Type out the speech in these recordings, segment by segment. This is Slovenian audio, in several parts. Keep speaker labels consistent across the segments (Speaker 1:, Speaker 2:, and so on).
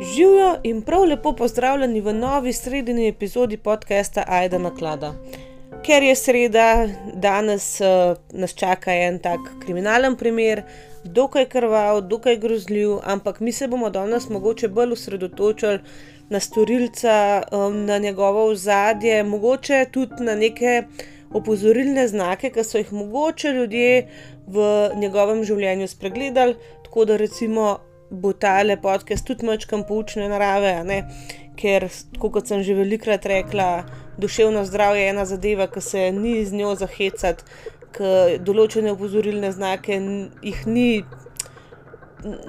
Speaker 1: Živijo in prav lepo pozdravljeni v novi sredini epizodi podcasta Aida Naklada. Ker je sreda, danes uh, nas čaka en tak kriminalen primer, dokaj krval, dokaj grozljiv, ampak mi se bomo danes mogoče bolj osredotočili na storilca, um, na njegovo ozadje, mogoče tudi na neke opozorilne znake, ki so jih mogoče ljudje v njegovem življenju spregledali. Tako da recimo bo ta lepodcast tudi mačkam poučne narave, ker, kot sem že velikrat rekla, duševno zdravje je ena zadeva, ki se ni z njo zahecati, ki določene opozorilne znake jih ni.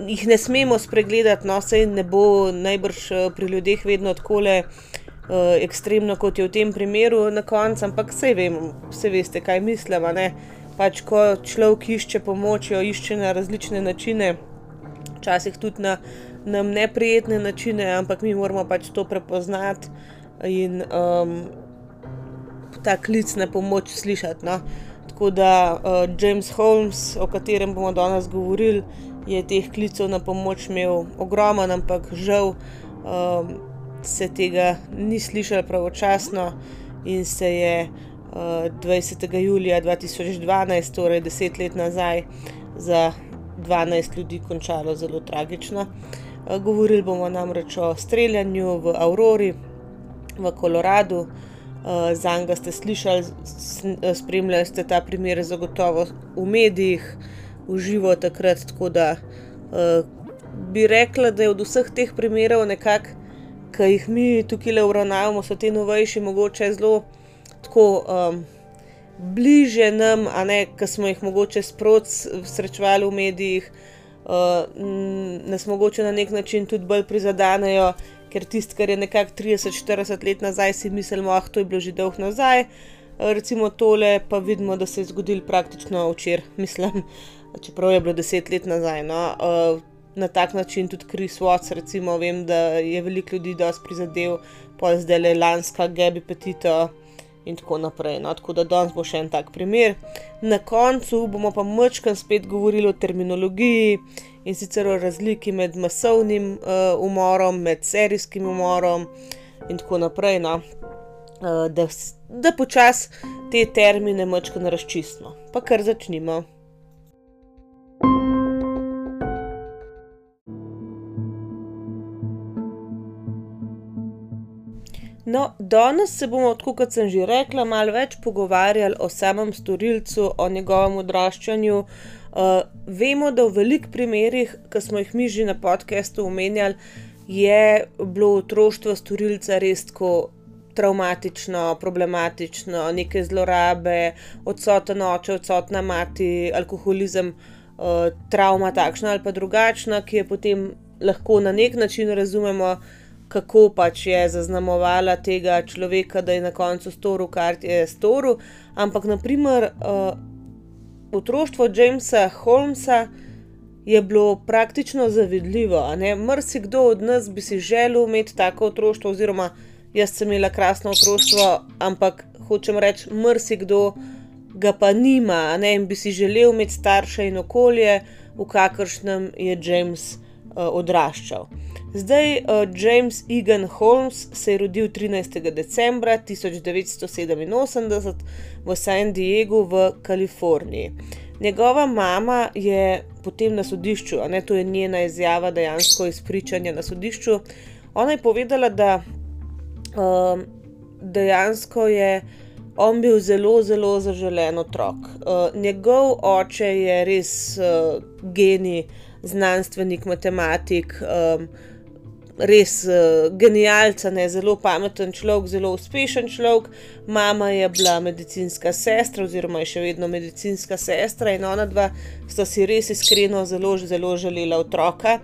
Speaker 1: Jih ne smemo spregledati, no, sej ne bo najbrž pri ljudeh vedno tako uh, ekstremno, kot je v tem primeru na koncu, ampak vse vemo, vse veste, kaj mislim. Pač, ko človek išče pomoč, jo išče na različne načine, včasih tudi na nam neprijetne načine, ampak mi moramo pač to prepoznati in um, ta klic na pomoč slišati. No. Tako da uh, James Holmes, o katerem bomo danes govorili, je teh klicev na pomoč imel ogromen, ampak žal um, se tega ni slišalo pravočasno in se je uh, 20. julija 2012, torej deset let nazaj, za 12 ljudi končalo zelo tragično. Eh, govorili bomo namreč o streljanju v Aurori, v Koloradu. Eh, za njega ste slišali, eh, spremljali ste ta primer, zagotovo v medijih, v živo takrat. Tako da bi rekla, da je od vseh teh primerov, nekako, ki jih mi tukaj le uravnavamo, so ti novejši, mogoče zelo tako. Um, bliže nam, a ne, ki smo jih mogoče sproti srečevali v medijih, uh, nas mogoče na nek način tudi bolj prizadanejo, ker tisto, kar je nekako 30-40 let nazaj, si mislimo, ah, to je bilo že dolgo nazaj. Uh, recimo tole, pa vidimo, da se je zgodil praktično včeraj, mislim, čeprav je bilo 10 let nazaj. No? Uh, na tak način tudi Kris Watts, recimo, vem, da je veliko ljudi dosti prizadel, pa zdaj le lanska Gabi Petito in tako naprej. No, tako da danes bo še en tak primer. Na koncu bomo pa močkam spet govorili o terminologiji in sicer o razliki med masovnim uh, umorom, med serijskim umorom in tako naprej. No. Uh, da da počasi te termine močkam razčistimo. Pa kar začnimo. No, danes se bomo, kot sem že rekla, malo več pogovarjali o samem storilcu, o njegovem odraščanju. Uh, vemo, da v velikih primerih, ki smo jih mi že na podkastu omenjali, je bilo otroštvo storilca res tako traumatično, problematično, neke zlorabe, odsoten oče, odsotna mati, alkoholizem, uh, travma takšna ali pa drugačna, ki je potem lahko na nek način razumemo kako pač je zaznamovala tega človeka, da je na koncu storil, kar je storil. Ampak, naprimer, uh, otroštvo Jamesa Holmesa je bilo praktično zavidljivo. Mrzikdo od nas bi si želel imeti tako otroštvo, oziroma jaz sem imela krasno otroštvo, ampak hočem reči, mrzikdo ga pa nima, ne? in bi si želel imeti starše in okolje, v kakršnem je James uh, odraščal. Zdaj, uh, James Egan Holmes se je rodil 13. decembra 1987 v San Diegu v Kaliforniji. Njegova mama je potem na sodišču, a ne to je njena izjava, dejansko izpričanje na sodišču. Ona je povedala, da uh, dejansko je on bil zelo, zelo zaželen otrok. Uh, njegov oče je res uh, genij, znanstvenik, matematik. Um, res uh, genialca, ne, zelo pameten človek, zelo uspešen človek. Mama je bila medicinska sestra, oziroma je še vedno medicinska sestra, in ona dva sta si res iskreno zelo, zelo želela otroka.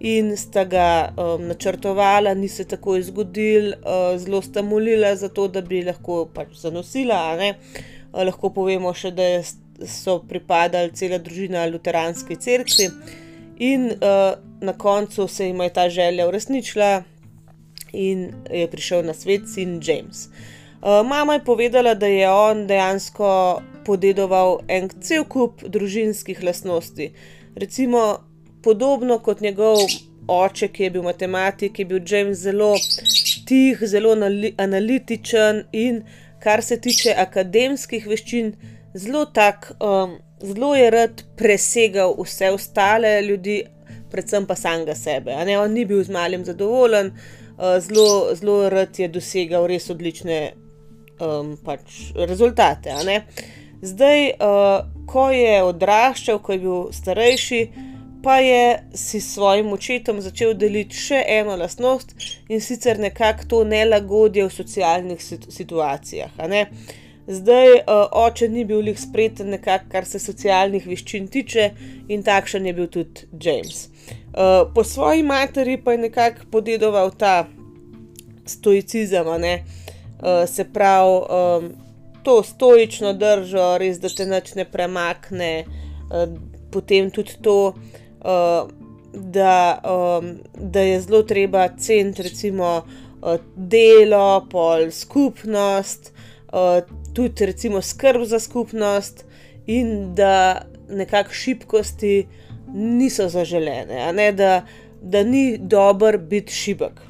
Speaker 1: In sta ga um, načrtovala, ni se tako zgodil, uh, zelo sta molila za to, da bi lahko pač zanosila. Uh, lahko povemo še, da so pripadali cela družina Luteranski cerkvi. In uh, na koncu se jim je ta želja uresničila in je prišel na svet sin James. Uh, mama je povedala, da je on dejansko podedoval en cel kup družinskih lastnosti. Recimo, podobno kot njegov oče, ki je bil matematik, je bil James zelo tih, zelo analitičen in kar se tiče akademskih veščin, zelo tak, um, zelo je rad presegal vse ostale ljudi, predvsem pa samega sebe. On ni bil z malim zadovoljen, uh, zelo, zelo rad je dosegal res odlične um, pač rezultate. Zdaj, uh, ko je odraščal, ko je bil starejši, pa je si s svojim očetom začel deliti še eno lastnost in sicer nekako to nelagodje v socialnih situacijah. Zdaj, uh, oče ni bil lih spreten, nekako, kar se socialnih veščin tiče, in takšen je bil tudi James. Uh, po svoji materi pa je nekako podedoval ta stoicizem, uh, se pravi, um, to stoično držo, res da te noč ne premakne, uh, potem tudi to, uh, da, um, da je zelo treba ceniti, recimo, uh, delo, pol skupnost, uh, tudi recimo skrb za skupnost, in da nekako šibkosti niso zaželene, ne, da, da ni dobro biti šibek.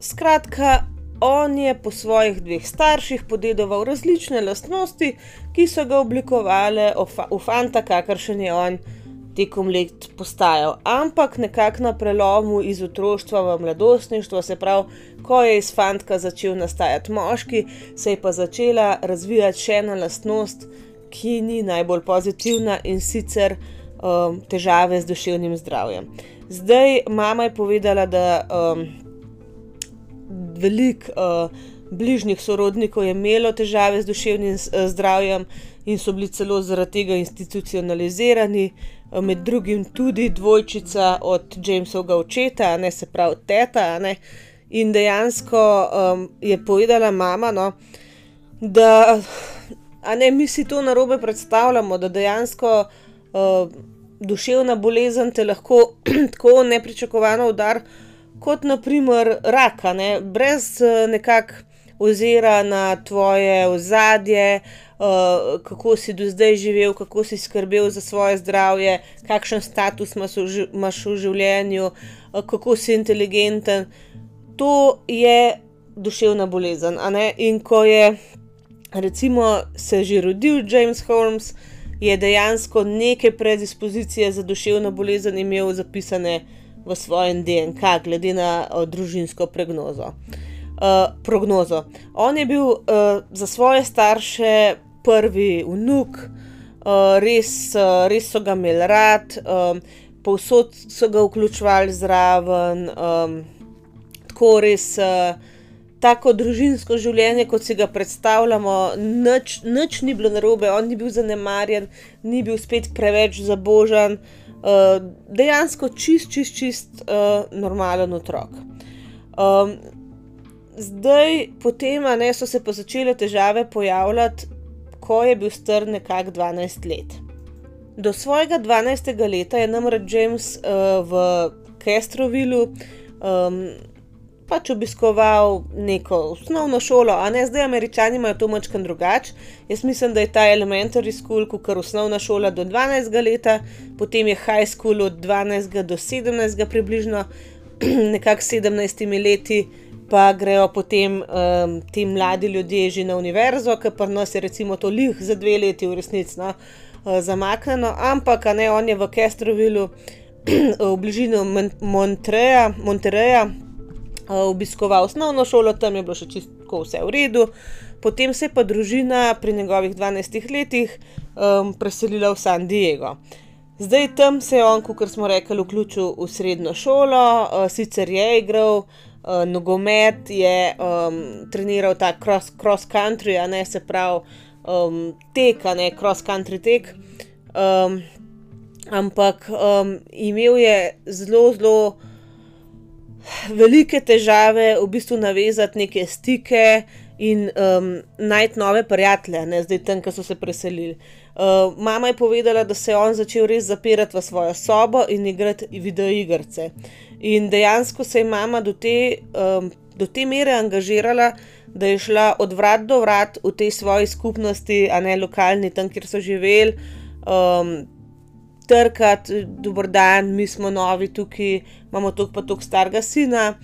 Speaker 1: Skratka, on je po svojih dveh starših podedoval različne lastnosti, ki so ga oblikovali v fanta, kakršen je on tekom let postajal, ampak nekako na prelomu iz otroštva v mladostništvo, se pravi, ko je iz fantka začel nastajati moški, se je pa začela razvijati še ena lastnost, ki ni najbolj pozitivna in sicer um, težave z duševnim zdravjem. Zdaj, mama je povedala, da um, veliko uh, bližnjih sorodnikov je imelo težave z duševnim uh, zdravjem in so bili celo zaradi tega institucionalizirani, med drugim tudi dvojčica od Jamesovega očeta, ne se pravi teta. Ne, in dejansko um, je povedala mama, no, da ne, mi si to na robe predstavljamo, da dejansko uh, duševna bolezen te lahko tako nepričakovano udar, kot naprimer raka, ne, brez uh, nekakšnega ozira na tvoje ozadje, uh, kako si do zdaj živel, kako si skrbel za svoje zdravje, kakšen status imaš v življenju, uh, kako si inteligenten. To je duševna bolezen. In ko je recimo se že rodil James Holmes, je dejansko neke predispozicije za duševno bolezen imel zapisane v svojem DNK, glede na uh, družinsko pregnozo. Uh, prognozo. On je bil uh, za svoje starše prvi vnuk, uh, res, uh, res so ga imeli rad, um, povsod so ga vključevali zraven, um, tako res. Uh, Tako družinsko življenje, kot si ga predstavljamo, nič, nič ni bilo narobe, on ni bil zanemarjen, ni bil spet preveč zabožen, uh, dejansko čist, čist, čist uh, normalen otrok. Um, zdaj, potem, ne, so se pa začele težave pojavljati, ko je bil star nekako 12 let. Do svojega 12. leta je namreč James uh, v Kestrovilu um, pač obiskoval neko osnovno šolo, a ne zdaj, američani imajo to močkan drugače. Jaz mislim, da je ta elementary school, kot je osnovna šola do 12. leta, potem je high school od 12. do 17. približno, nekako 17 leti pa grejo potem um, ti mladi ljudje že na univerzo, ker pa nas je recimo to lih za dve leti v resnici no, uh, zamaknjeno, ampak ne, on je v Kestrovilu, v bližini Montreja, Montereja, uh, obiskoval osnovno šolo, tam je bilo še čisto vse v redu. Potem se je pa družina pri njegovih 12 letih um, preselila v San Diego. Zdaj tam se je on, kot smo rekli, vključil v srednjo šolo, uh, sicer je igral, uh, nogomet, je um, treniral ta cross, cross country, a ne se pravi um, tek, a ne cross country tek. Um, ampak um, imel je zelo, zelo velike težave v bistvu navezati neke stike in um, najti nove prijatelje, ne zdaj tam, ki so se preselili. Uh, mama je povedala, da se je on začel res zapirati v svojo sobo in igrati videoigrice. In dejansko se je mama do te, um, do te mere angažirala, da je šla od vrat do vrat v tej svoji skupnosti, a ne lokalni, tam, kjer so živeli. Um, trkati, dober dan, mi smo novi tukaj, imamo tok pa tok starega sina.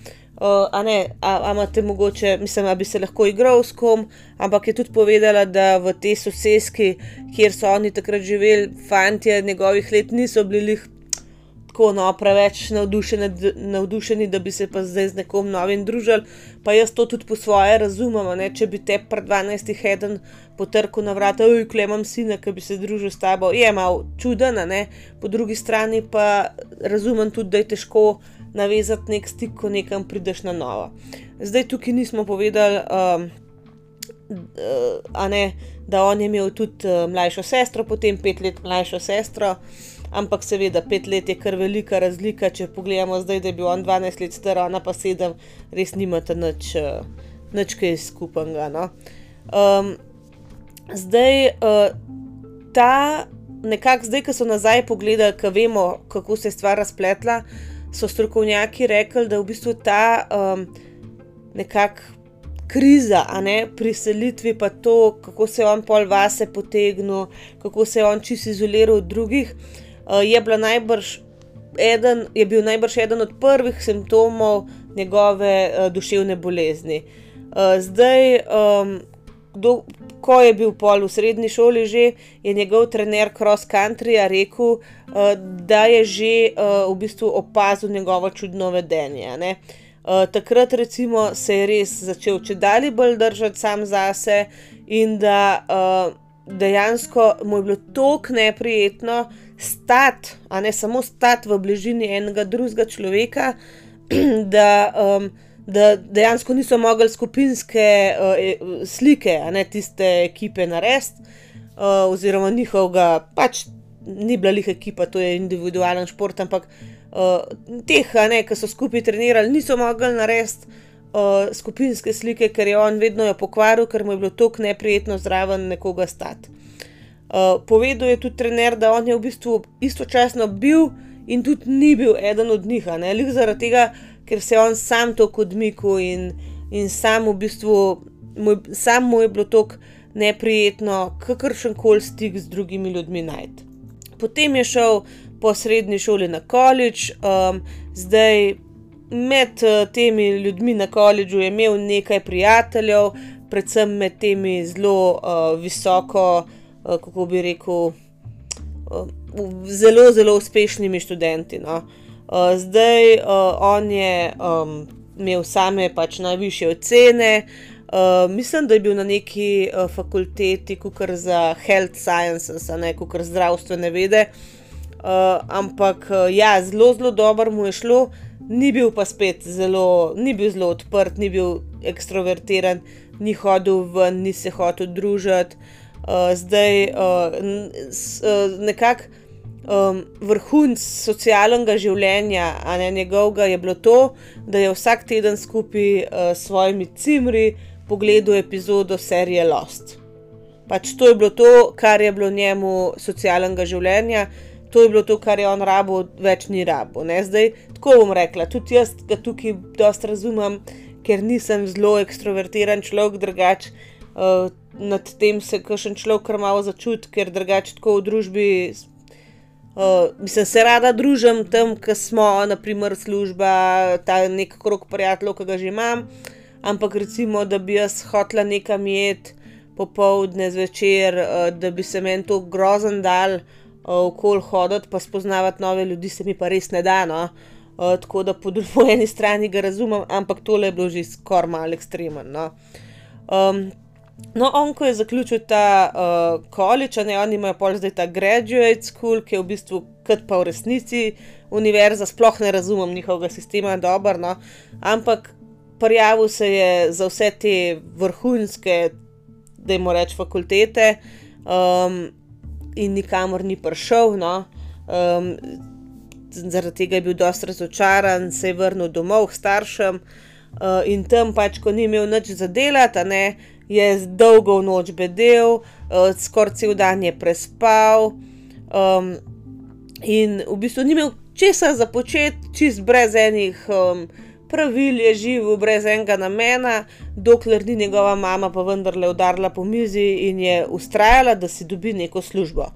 Speaker 1: Uh, a ne, a, a imate mogoče, mislim, da bi se lahko igral s kom, ampak je tudi povedala, da v tej sosedski, kjer so oni takrat živeli, fanti njegovih let niso bili tako no, preveč navdušeni, navdušeni, da bi se pa zdaj z nekom novim družili. Pa jaz to tudi po svoje razumem. Ne? Če bi te pred 12 heden potrkal na vrata, oj, klemam sina, ki bi se družil s tabo, je malo čuden, ne? po drugi strani pa razumem tudi, da je težko navezati nek stik, ko nekam prideš na novo. Zdaj tukaj nismo povedali. Um, Ne, da on je imel tudi uh, mlajšo sestro, potem pet let mlajšo sestro, ampak seveda pet let je kar velika razlika. Če pogledamo zdaj, da je bil on 12 let star, ona pa sedem, res nimate nič, uh, nič kaj skupnega. No? Um, zdaj, uh, ta nekako, zdaj, ko so nazaj pogledali, ko vemo, kako se je stvar razpletla, so strokovnjaki rekli, da v bistvu ta um, nekakšna kriza, a ne priselitvi, pa to, kako se je on pol vase potegnil, kako se je on čisto izoliral od drugih. Eh, je, najbrž eden, je bil najbrž eden od prvih simptomov njegove uh, duševne bolezni. Uh, zdaj, um, do, ko je bil pol v srednji šoli, že, je njegov trener cross country rekel, uh, da je že uh, v bistvu opazil njegovo čudno vedenje. Uh, takrat, recimo, se je res začel če dalje bolj držati sam zase, in da uh, dejansko mu je bilo tako neprijetno, stati, a ne samo stati v bližini enega drugega človeka, da, um, da dejansko niso mogli skupinske uh, slike, a ne tiste ekipe narediti, uh, oziroma njihovega, pač ni bila njih ekipa, to je individualen šport, ampak uh, teh, a ne, ki so skupaj trenirali, niso mogli narediti. Uh, skupinske slike, ker je on vedno jo pokvaril, ker mu je bilo tako neprijetno zraven nekoga stati. Uh, povedal je tudi trener, da on je v bistvu istočasno bil in tudi ni bil eden od njih, ne le zaradi tega, ker se je on sam to odmikal in, in sam v bistvu, moj, sam mu je bilo tako neprijetno, kakršen koli stik z drugimi ljudmi najti. Potem je šel po srednji šoli na količ, um, zdaj med uh, temi ljudmi na količu je imel nekaj prijateljev, predvsem med temi zelo uh, visoko. Eh, kako bi rekel, eh, zelo, zelo uspešnimi študenti. No. Eh, zdaj on je um, imel same pač najvišje ocene. Uh, mislim, da je bil na neki uh, fakulteti, kot za health sciences, ne kot za zdravstvene vede. Uh, ampak uh, ja, zelo, zelo dobro mu je šlo, ni bil pa spet zelo, ni bil zelo odprt, ni bil ekstrovertiran, ni hodil ven, ni se hotel družiti. Uh, zdaj uh, nekako um, vrhunc socialnega življenja, a ne njegovega, je bilo to, da je vsak teden skupaj uh, s svojimi cimri pogledal epizodo serije Lost. Pač to je bilo to, kar je bilo njemu socialnega življenja, to je bilo to, kar je on rabo, več ni rabo. Ne? Zdaj, tako bom rekla, tudi jaz ga tukaj dosta razumem, ker nisem zelo ekstrovertiran človek, drugače. Uh, nad tem se kakšen človek kar malo začuti, ker drugače tako v družbi. Uh, mislim, se rada družim tam, kjer smo, naprimer, služba, ta nek krok prijateljev, ki ga že imam. Ampak recimo, da bi jaz hotla nekam jeti popovdne zvečer, uh, da bi se meni to grozen dal uh, okol hoditi, pa spoznavati nove ljudi, se mi pa res ne da. No? Uh, tako da po, po eni strani ga razumem, ampak tole je bilo že skoraj malo ekstremno. No? Um, No, on, ko je zaključil ta uh, ne oni imajo pol zdaj ta graduate school, ki je v bistvu kot pa v resnici univerza, sploh ne razumem njihovega sistema, dobro, no, ampak prijavil se je za vse te vrhunske, da jim reč, fakultete um, in nikamor ni prišel. No, um, zaradi tega je bil dosti razočaran, se je vrnil domov k staršem. Uh, in tam pač, ko ni imel nič za delati, ne, je dolgo noč bedel, uh, skoraj cel dan je prespal. Um, in v bistvu ni imel česa za početi, čist brez enih um, pravil, je živel brez enega namena, dokler ni njegova mama pa vendarle udarila po mizi in je ustrajala, da si dobi neko službo.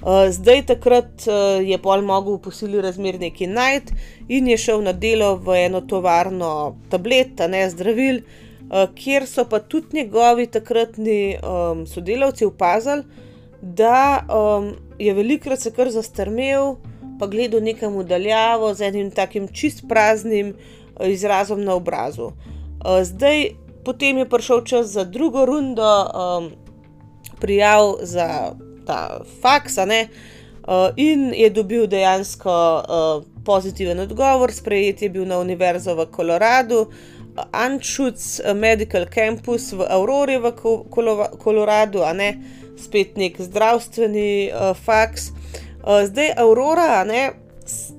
Speaker 1: Uh, zdaj, takrat uh, je pol mogel v posili razmer nekaj najti in je šel na delo v eno tovarno tablet, ne zdravil, uh, kjer so pa tudi njegovi takratni um, sodelavci opazili, da um, je velikrat se kar zastrmel, pa gledal nekam udaljavo z enim takim čist praznim uh, izrazom na obrazu. Uh, zdaj, potem je prišel čas za drugo rundo um, prijav za ta faks, uh, in je dobil dejansko uh, pozitiven odgovor, sprejet je bil na Univerzo v Koloradu. Anschutz Medical Campus v Aurori v Koloradu, a ne spet nek zdravstveni uh, faks. Uh, zdaj Aurora,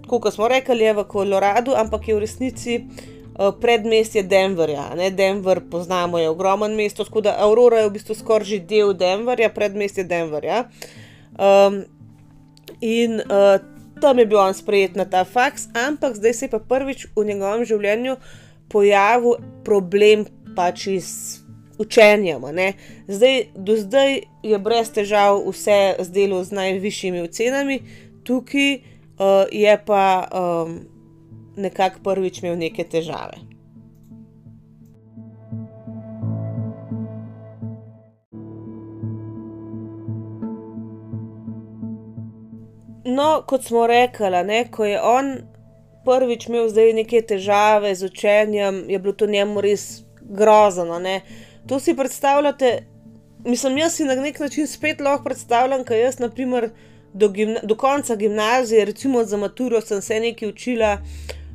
Speaker 1: kot smo rekli, je v Koloradu, ampak je v resnici uh, predmestje Denverja. Ne? Denver poznamo, je ogromen mesto, tako da Aurora je v bistvu skoraj že del Denverja, predmestje Denverja. Um, in uh, tam je bil on sprejet na ta faks, ampak zdaj se je pa prvič v njegovem življenju pojavil problem pač iz učenjem. Zdaj, do zdaj je brez težav vse zdelo z najvišjimi ocenami, tukaj uh, je pa um, nekako prvič imel neke težave. No, kot smo rekli, ko je on prvič imel zdaj neke težave z učenjem, je bilo to njemu res grozno. Ne. To si predstavljate, mislim, jaz si na nek način spet lahko predstavljam, ker jaz, naprimer, do, do konca gimnazije, recimo za maturo, sem se nekaj učila,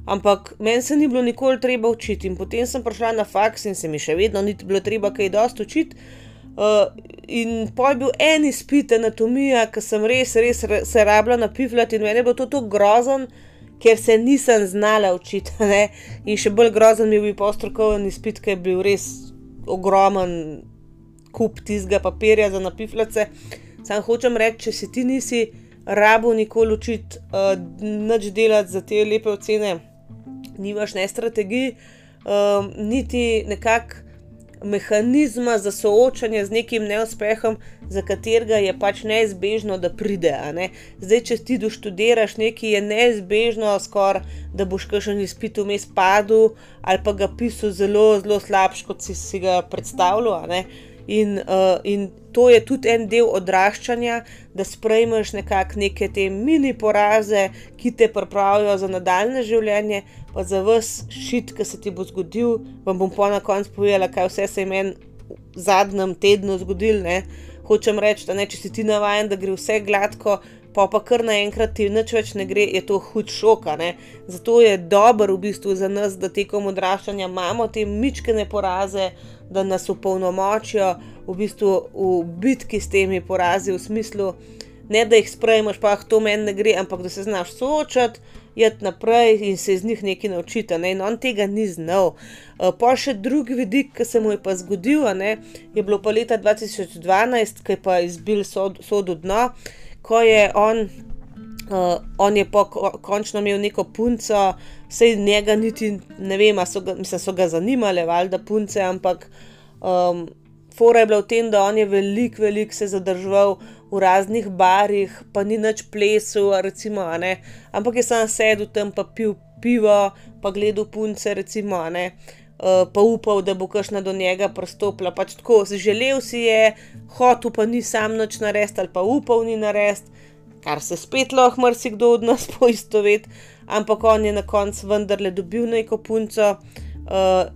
Speaker 1: ampak meni se ni bilo nikoli treba učiti. In potem sem prišla na faks in se mi še vedno ni bilo treba kaj dosti učiti. Uh, in pa je bil en izpit anatomija, ki sem res, res se rabila napivljati, in meni je bilo to tako grozen, ker se nisem znala učiti. Ne? In še bolj grozen mi je bil postrokoven izpit, ki je bil res ogromen kup tistega papirja za napivljati. Sam hočem reči, če si ti nisi rabo nikoli učiti, uh, nič delati za te lepe ocene, nimaš ne strategij, uh, niti nekako mehanizma za soočanje z nekim neuspehom, za katerega je pač neizbežno, da pride. Ne? Zdaj, če ti doštudiraš nekaj, je neizbežno, skor, da boš kakšen izpit vmes padel ali pa ga pisal zelo, zelo slabš, kot si, si ga predstavljal. In, uh, in to je tudi en del odraščanja, da sprejmeš nekako neke te mini poraze, ki te pripravijo za nadaljne življenje, pa za vse šit, ki se ti bo zgodil. Vam bom pa na koncu povedala, kaj vse se je meni v zadnjem tednu zgodilo. Hočem reči, da ne, če si ti navaden, da gre vse gladko, pa pa kar naenkrat ti nič več ne gre, je to hud šok. Zato je dobro v bistvu za nas, da tekom odraščanja imamo te mičkene poraze, da nas upolnomočijo v bistvu v bitki s temi porazi, v smislu, ne da jih sprejmeš, pa to meni ne gre, ampak da se znaš soočati, jet naprej in se iz njih nekaj naučiti. Ne? In on tega ni znal. Uh, pa še drugi vidik, ki se mu je pa zgodil, ne? je bilo pa leta 2012, ki je pa izbil sod, sodu dno, ko je on. Uh, on je pa končno imel neko punco, sej njega niti ne vem, so ga, mislim, so ga zanimale, valjda punce, ampak um, fora je bila v tem, da on je veliko, veliko se zadržal v raznih barih, pa ni nič plesal, recimo, ampak je sam sedel tam, pa pil pivo, pa gledal punce, recimo, uh, pa upal, da bo kašna do njega prstopila. Pač tako, želel si je, hotel pa ni sam noč narediti, ali pa upal ni narediti kar se spet lahko marsikdo od nas poistoveti, ampak on je na koncu vendarle dobil neko punco, uh,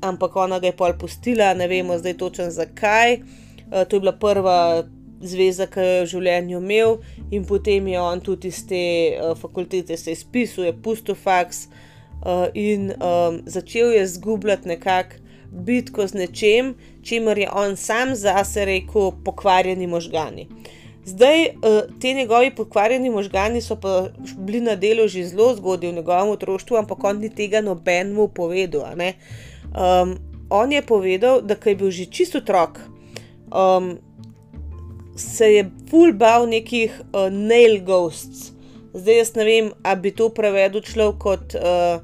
Speaker 1: ampak ona ga je pol postila, ne vemo zdaj točno zakaj. Uh, to je bila prva zveza, ki je v življenju imel, in potem je on tudi iz te uh, fakultete se izpisal, je pusto faks uh, in um, začel je zgubljati nekako. Bitko z nečem, čimer je on sam zase rekel, pokvarjeni možgani. Zdaj, ti njegovi pokvarjeni možgani so pa bili na delu že zelo zgodaj v njegovem otroštvu, ampak on ni tega nobenemu povedal. Um, on je povedal, da je bil že čisto otrok, um, se je full bal nekih uh, nail ghosts. Zdaj jaz ne vem, ali bi to prevedel človek kot. Uh,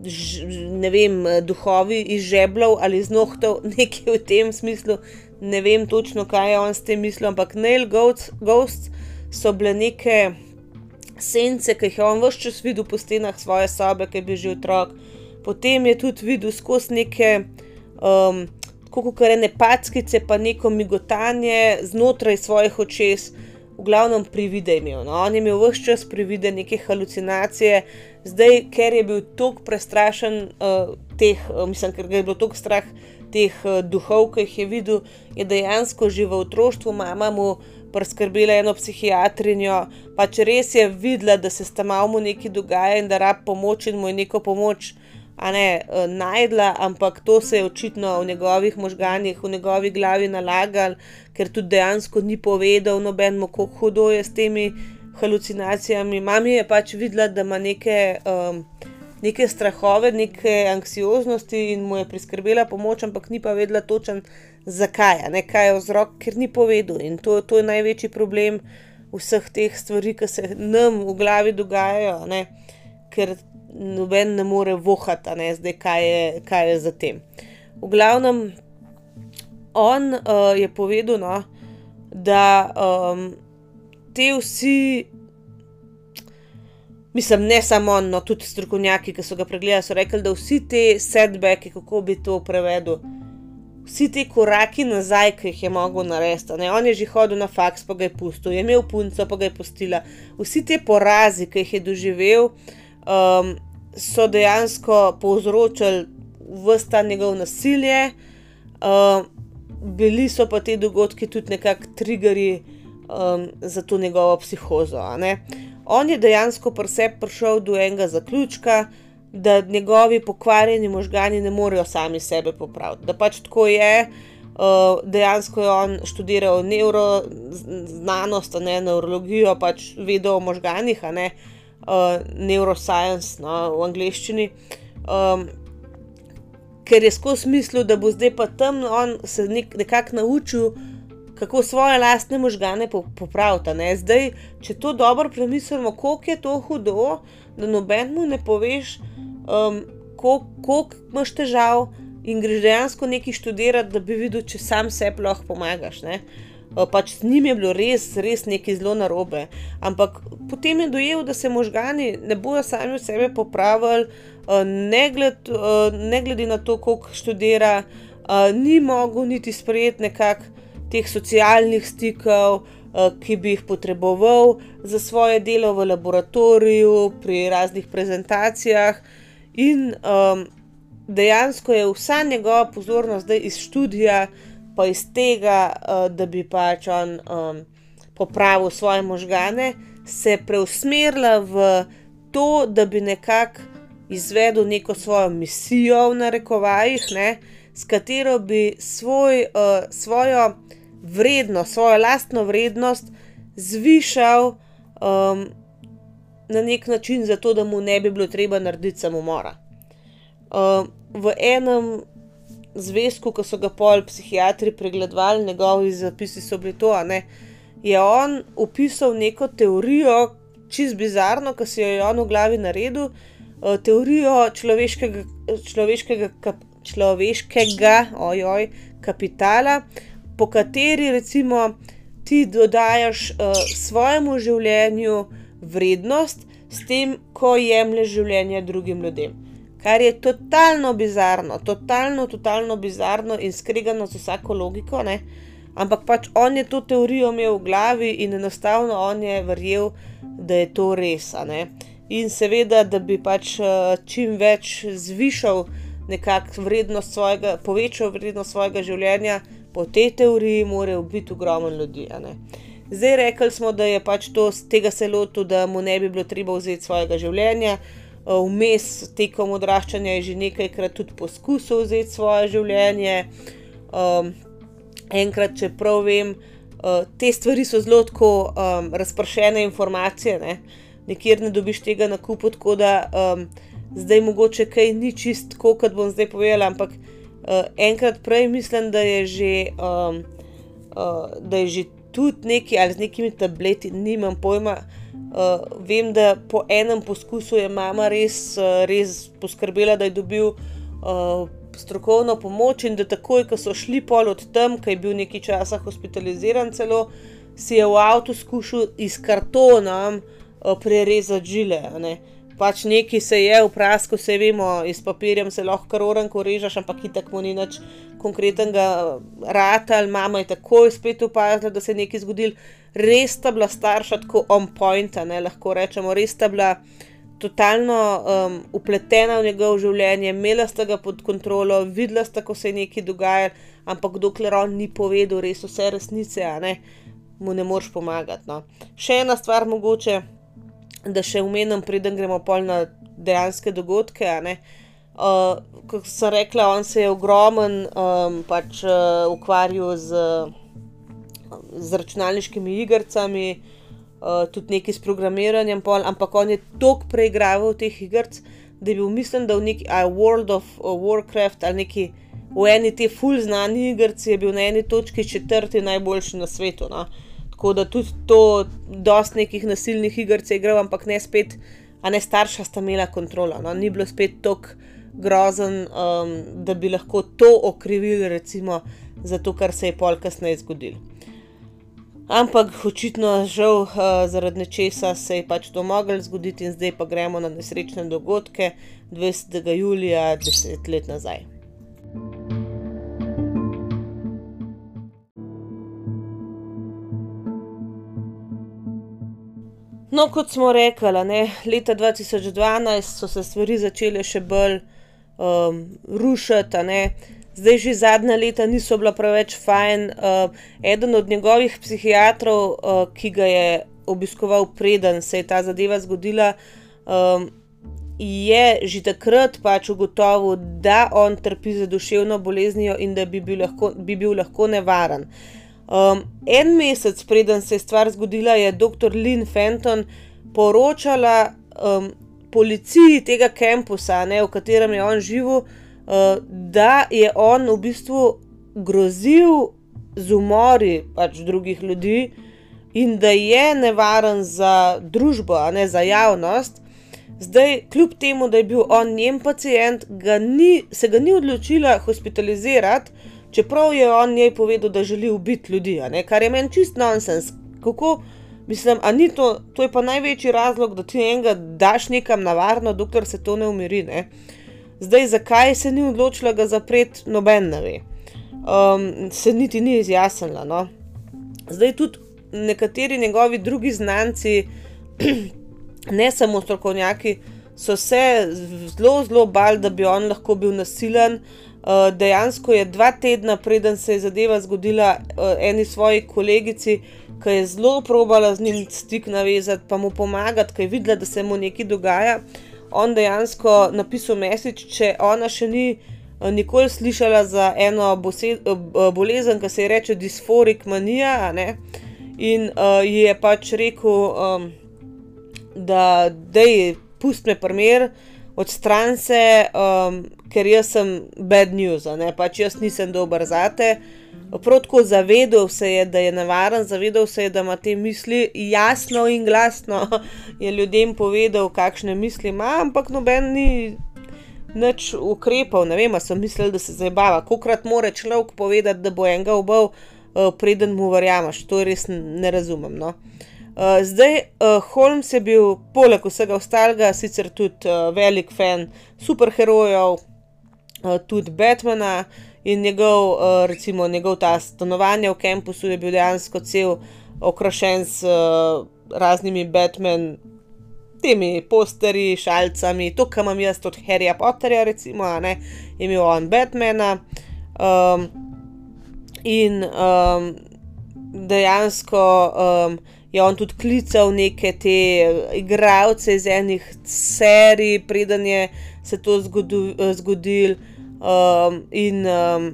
Speaker 1: Ne vem, duhovi iz žeblov ali iz nohtov, nekaj v tem smislu, ne vem točno, kaj je on s tem mislil, ampak Nail Ghosts so bile neke sence, ki jih je on vse čas videl po stenah svoje sobe, ki je bil že otrok. Potem je tudi videl skozi neke, um, kako kar ne packice, pa neko migotanje znotraj svojih očes, v glavnem privide imel. No? On je imel vse čas privide neke halucinacije, zdaj, ker je bil tako prestrašen, uh, teh, uh, mislim, ker ga je bilo tako strah teh uh, duhov, ki jih je videl, je dejansko že v otroštvu mama mu priskrbela eno psihiatrinjo, pač res je videla, da se tam malo nekaj dogaja in da rab pomoč in mu je neko pomoč. Ne uh, najdla, ampak to se je očitno v njegovih možganjih, v njegovi glavi nalagal, ker tudi dejansko ni povedal nobenemu, kako hudo je s temi halucinacijami. Mami je pač videla, da ima neke, um, neke strahove, neke anksioznosti in mu je priskrbela pomoč, ampak ni pa vedela točen, zakaj, ne kaj je vzrok, ker ni povedal. In to, to je največji problem vseh teh stvari, ki se nam v glavi dogajajo, ne? ker noben ne more vohati, ne zdaj, kaj je, kaj je za tem. V glavnem, on uh, je povedal, no, da um, te vsi. Mislim, ne samo on, no, tudi strokovnjaki, ki so ga pregledali, so rekli, da vsi te setbacki, kako bi to prevedel, vsi ti koraki nazaj, ki jih je mogel narediti. On je že hodil na faks, pa ga je pustil, je imel punco, pa ga je pustila. Vsi ti porazi, ki jih je doživel, um, so dejansko povzročili vsta njegov nasilje, um, bili so pa ti dogodki tudi nekakšni triggeri um, za to njegovo psihozo. On je dejansko pri sebi prišel do enega zaključka, da njegovi pokvarjeni možgani ne morejo sami sebe popraviti. Da pač tako je, uh, dejansko je on študiral neuroznanost, ne neurologijo, pač vedel o možganih, ne uh, neuroscience no, v angleščini. Um, ker je skozi mislil, da bo zdaj pa tam on se nek, nekako naučil. Kako svoje lastne možgane popraviti. Zdaj, če to dobro premislimo, koliko je to hudo, da nobenemu ne poveš, um, koliko imaš težav in greš dejansko nekaj študirati, da bi videl, če sam sebi lahko pomagaš. Ne? Uh, pač z njim je bilo res, res nekaj zelo narobe. Ampak potem je dojel, da se možgani ne bodo sami od sebe popravili, uh, ne, gled, uh, ne glede na to, koliko študira, ni mogel niti sprejeti nekakšnih teh socialnih stikov, ki bi jih potreboval za svoje delo v laboratoriju, pri raznih prezentacijah. In um, dejansko je vsa njegova pozornost zdaj iz študija, pa iz tega, uh, da bi pač on um, popravil svoje možgane, se preusmerila v to, da bi nekako izvedel neko svojo misijo v narekovajih, ne, s katero bi svoj, uh, svojo vrednost, svojo lastno vrednost zvišal. Um, na nek način, zato da mu ne bi bilo treba narediti samomora. Uh, v enem zvezku, ko so ga pol psihiatri pregledovali, njegovi zapisi so bili to, ne, je on opisal neko teorijo, čist bizarno, ki si jo je on v glavi naredil, uh, teorijo človeškega, človeškega, kap, človeškega ojoj, kapitala, po kateri recimo ti dodajaš uh, svojemu življenju vrednost s tem, ko jemlješ življenje drugim ljudem. Kar je totalno bizarno, totalno, totalno bizarno in skregano z vsako logiko, ne? ampak pač on je to teorijo imel v glavi in enostavno on je verjel, da je to res. In seveda, da bi pač eh, čim več zvišal nekakšno vrednost svojega, povečal vrednost svojega življenja, po tej teoriji morajo biti ogromno ljudi. Zdaj rekli smo, da je pač to tega se lotil, da mu ne bi bilo treba vzeti svojega življenja. Eh, vmes tekom odraščanja je že nekajkrat tudi poskusil vzeti svoje življenje. Um, enkrat, če prav vem, uh, te stvari so zelo tako um, razpršene informacije, ne? nikjer ne dobiš tega na kupu, tako da um, zdaj mogoče kaj ni čist tako, kot bom zdaj povedala, ampak uh, enkrat prej mislim, da je že. Um, Uh, da je že tudi neki ali z nekimi tableti, nimam pojma. Uh, vem, da po enem poskusu je mama res, uh, res poskrbela, da je dobil uh, strokovno pomoč in da takoj, ko so šli pol od tam, ki je bil nekaj časa hospitaliziran, celo si je v avtu skušal iz kartona uh, prerezati žile. Pač neki se je v prasku, se vemo, iz papirja se lahko roranko režeš, ampak itak mu ni nič konkretnega rata ali mama je takoj spet opazila, da se je nekaj zgodil. Res sta bila starša tako on point, ne lahko rečemo, res sta bila totalno um, upletena v njegovo življenje, imela sta ga pod kontrolo, videla sta, ko se je nekaj dogajalo, ampak dokler on ni povedal res vse resnice, ne, mu ne moreš pomagati. No. Še ena stvar, mogoče, da še umenem, preden gremo pol na dejanske dogodke. Uh, kot sem rekla, on se je ogromen um, pač, uh, ukvarjal z, z računalniškimi igricami uh, tudi nekaj s programiranjem, pol, ampak on je toliko preigraval teh iger, da je bil mislim, da v neki uh, World of uh, Warcraft ali neki v eni te full znani igrci je bil na eni točki četrti najboljši na svetu. No? Tako da tudi to, dost nekih nasilnih iger je igral, ampak ne spet, a ne starša sta imela kontrolo. No? Ni bilo spet tako grozen, um, da bi lahko to okrivili, recimo, za to, kar se je pol kasneje zgodilo. Ampak očitno, žal, uh, zaradi nečesa se je pač to moglo zgoditi, in zdaj pa gremo na nesrečne dogodke 20. julija, deset let nazaj. No, kot smo rekli, ne, leta 2012 so se stvari začele še bolj um, rušiti zdaj že zadnja leta niso bila preveč fajn. Uh, eden od njegovih psihiatrov, uh, ki ga je obiskoval, preden se je ta zadeva zgodila, um, je že takrat pač ugotovil, da on trpi za duševno boleznijo in da bi bil lahko, bi bil lahko nevaren. Um, en mesec preden se je stvar zgodila, je dr. Lynn Fenton poročala um, policiji tega kampusa, ne, v katerem je on živel. Eh, da je on v bistvu grozil z umori pač drugih ljudi in da je nevaren za družbo, a ne za javnost. Zdaj, kljub temu, da je bil on njen pacijent, ga ni, se ga ni odločila hospitalizirati, čeprav je on njej povedal, da želi ubiti ljudi, kar je meni čist nonsens. Kako, mislim, a ni to, to je pa največji razlog, da ti enega daš nekam na varno, dokler se to ne umiri. Ne? Uh, Zdaj, zakaj se ni odločila ga zapreti, noben ne ve. Um, se niti ni izjasnila. No? Zdaj tudi nekateri njegovi drugi znanci, ne samo strokovnjaki, so se zelo, zelo bali, da bi on lahko bil nasilen. Uh, dejansko je dva tedna, preden se je zadeva zgodila, uh, eni svoji kolegici, ki je zelo probala z njim stik navezati, pa mu pomagati, ker je videla, da se mu nekaj dogaja on dejansko napisal mesič, če ona še ni eh, nikoli slišala za eno bosed, eh, bolezen, ki se ji reče disforik manija. In uh, je pač rekel, um, da je pusti me primer, odstran se, um, ker jaz sem bad news, pač jaz nisem dober za te. Prav tako zavedal se je, da je nevaren, zavedal se je, da ima te misli jasno in glasno. Je ljudem povedal, kakšne misli ima, ampak noben ni nič ukrepal. Ne vem, so mislili, da se zabava. Kokrat mora človek povedati, da bo enega obal, uh, preden mu verjameš. To res ne razumem. No. Uh, zdaj, uh, Holmes je bil poleg vsega ostalega, sicer tudi uh, velik fan superherojev, uh, tudi Batmana. In njegov, uh, recimo, njegov ta stanovanje v kampusu je bil dejansko cel okrašen s uh, raznimi Batman, temi posteri, šalicami, to, kar imam jaz od Harryja Potterja, recimo, ne, imel on Batmana. Um, in um, dejansko um, je on tudi klical neke te igralce iz enih serij, preden je se to zgodilo um, in um,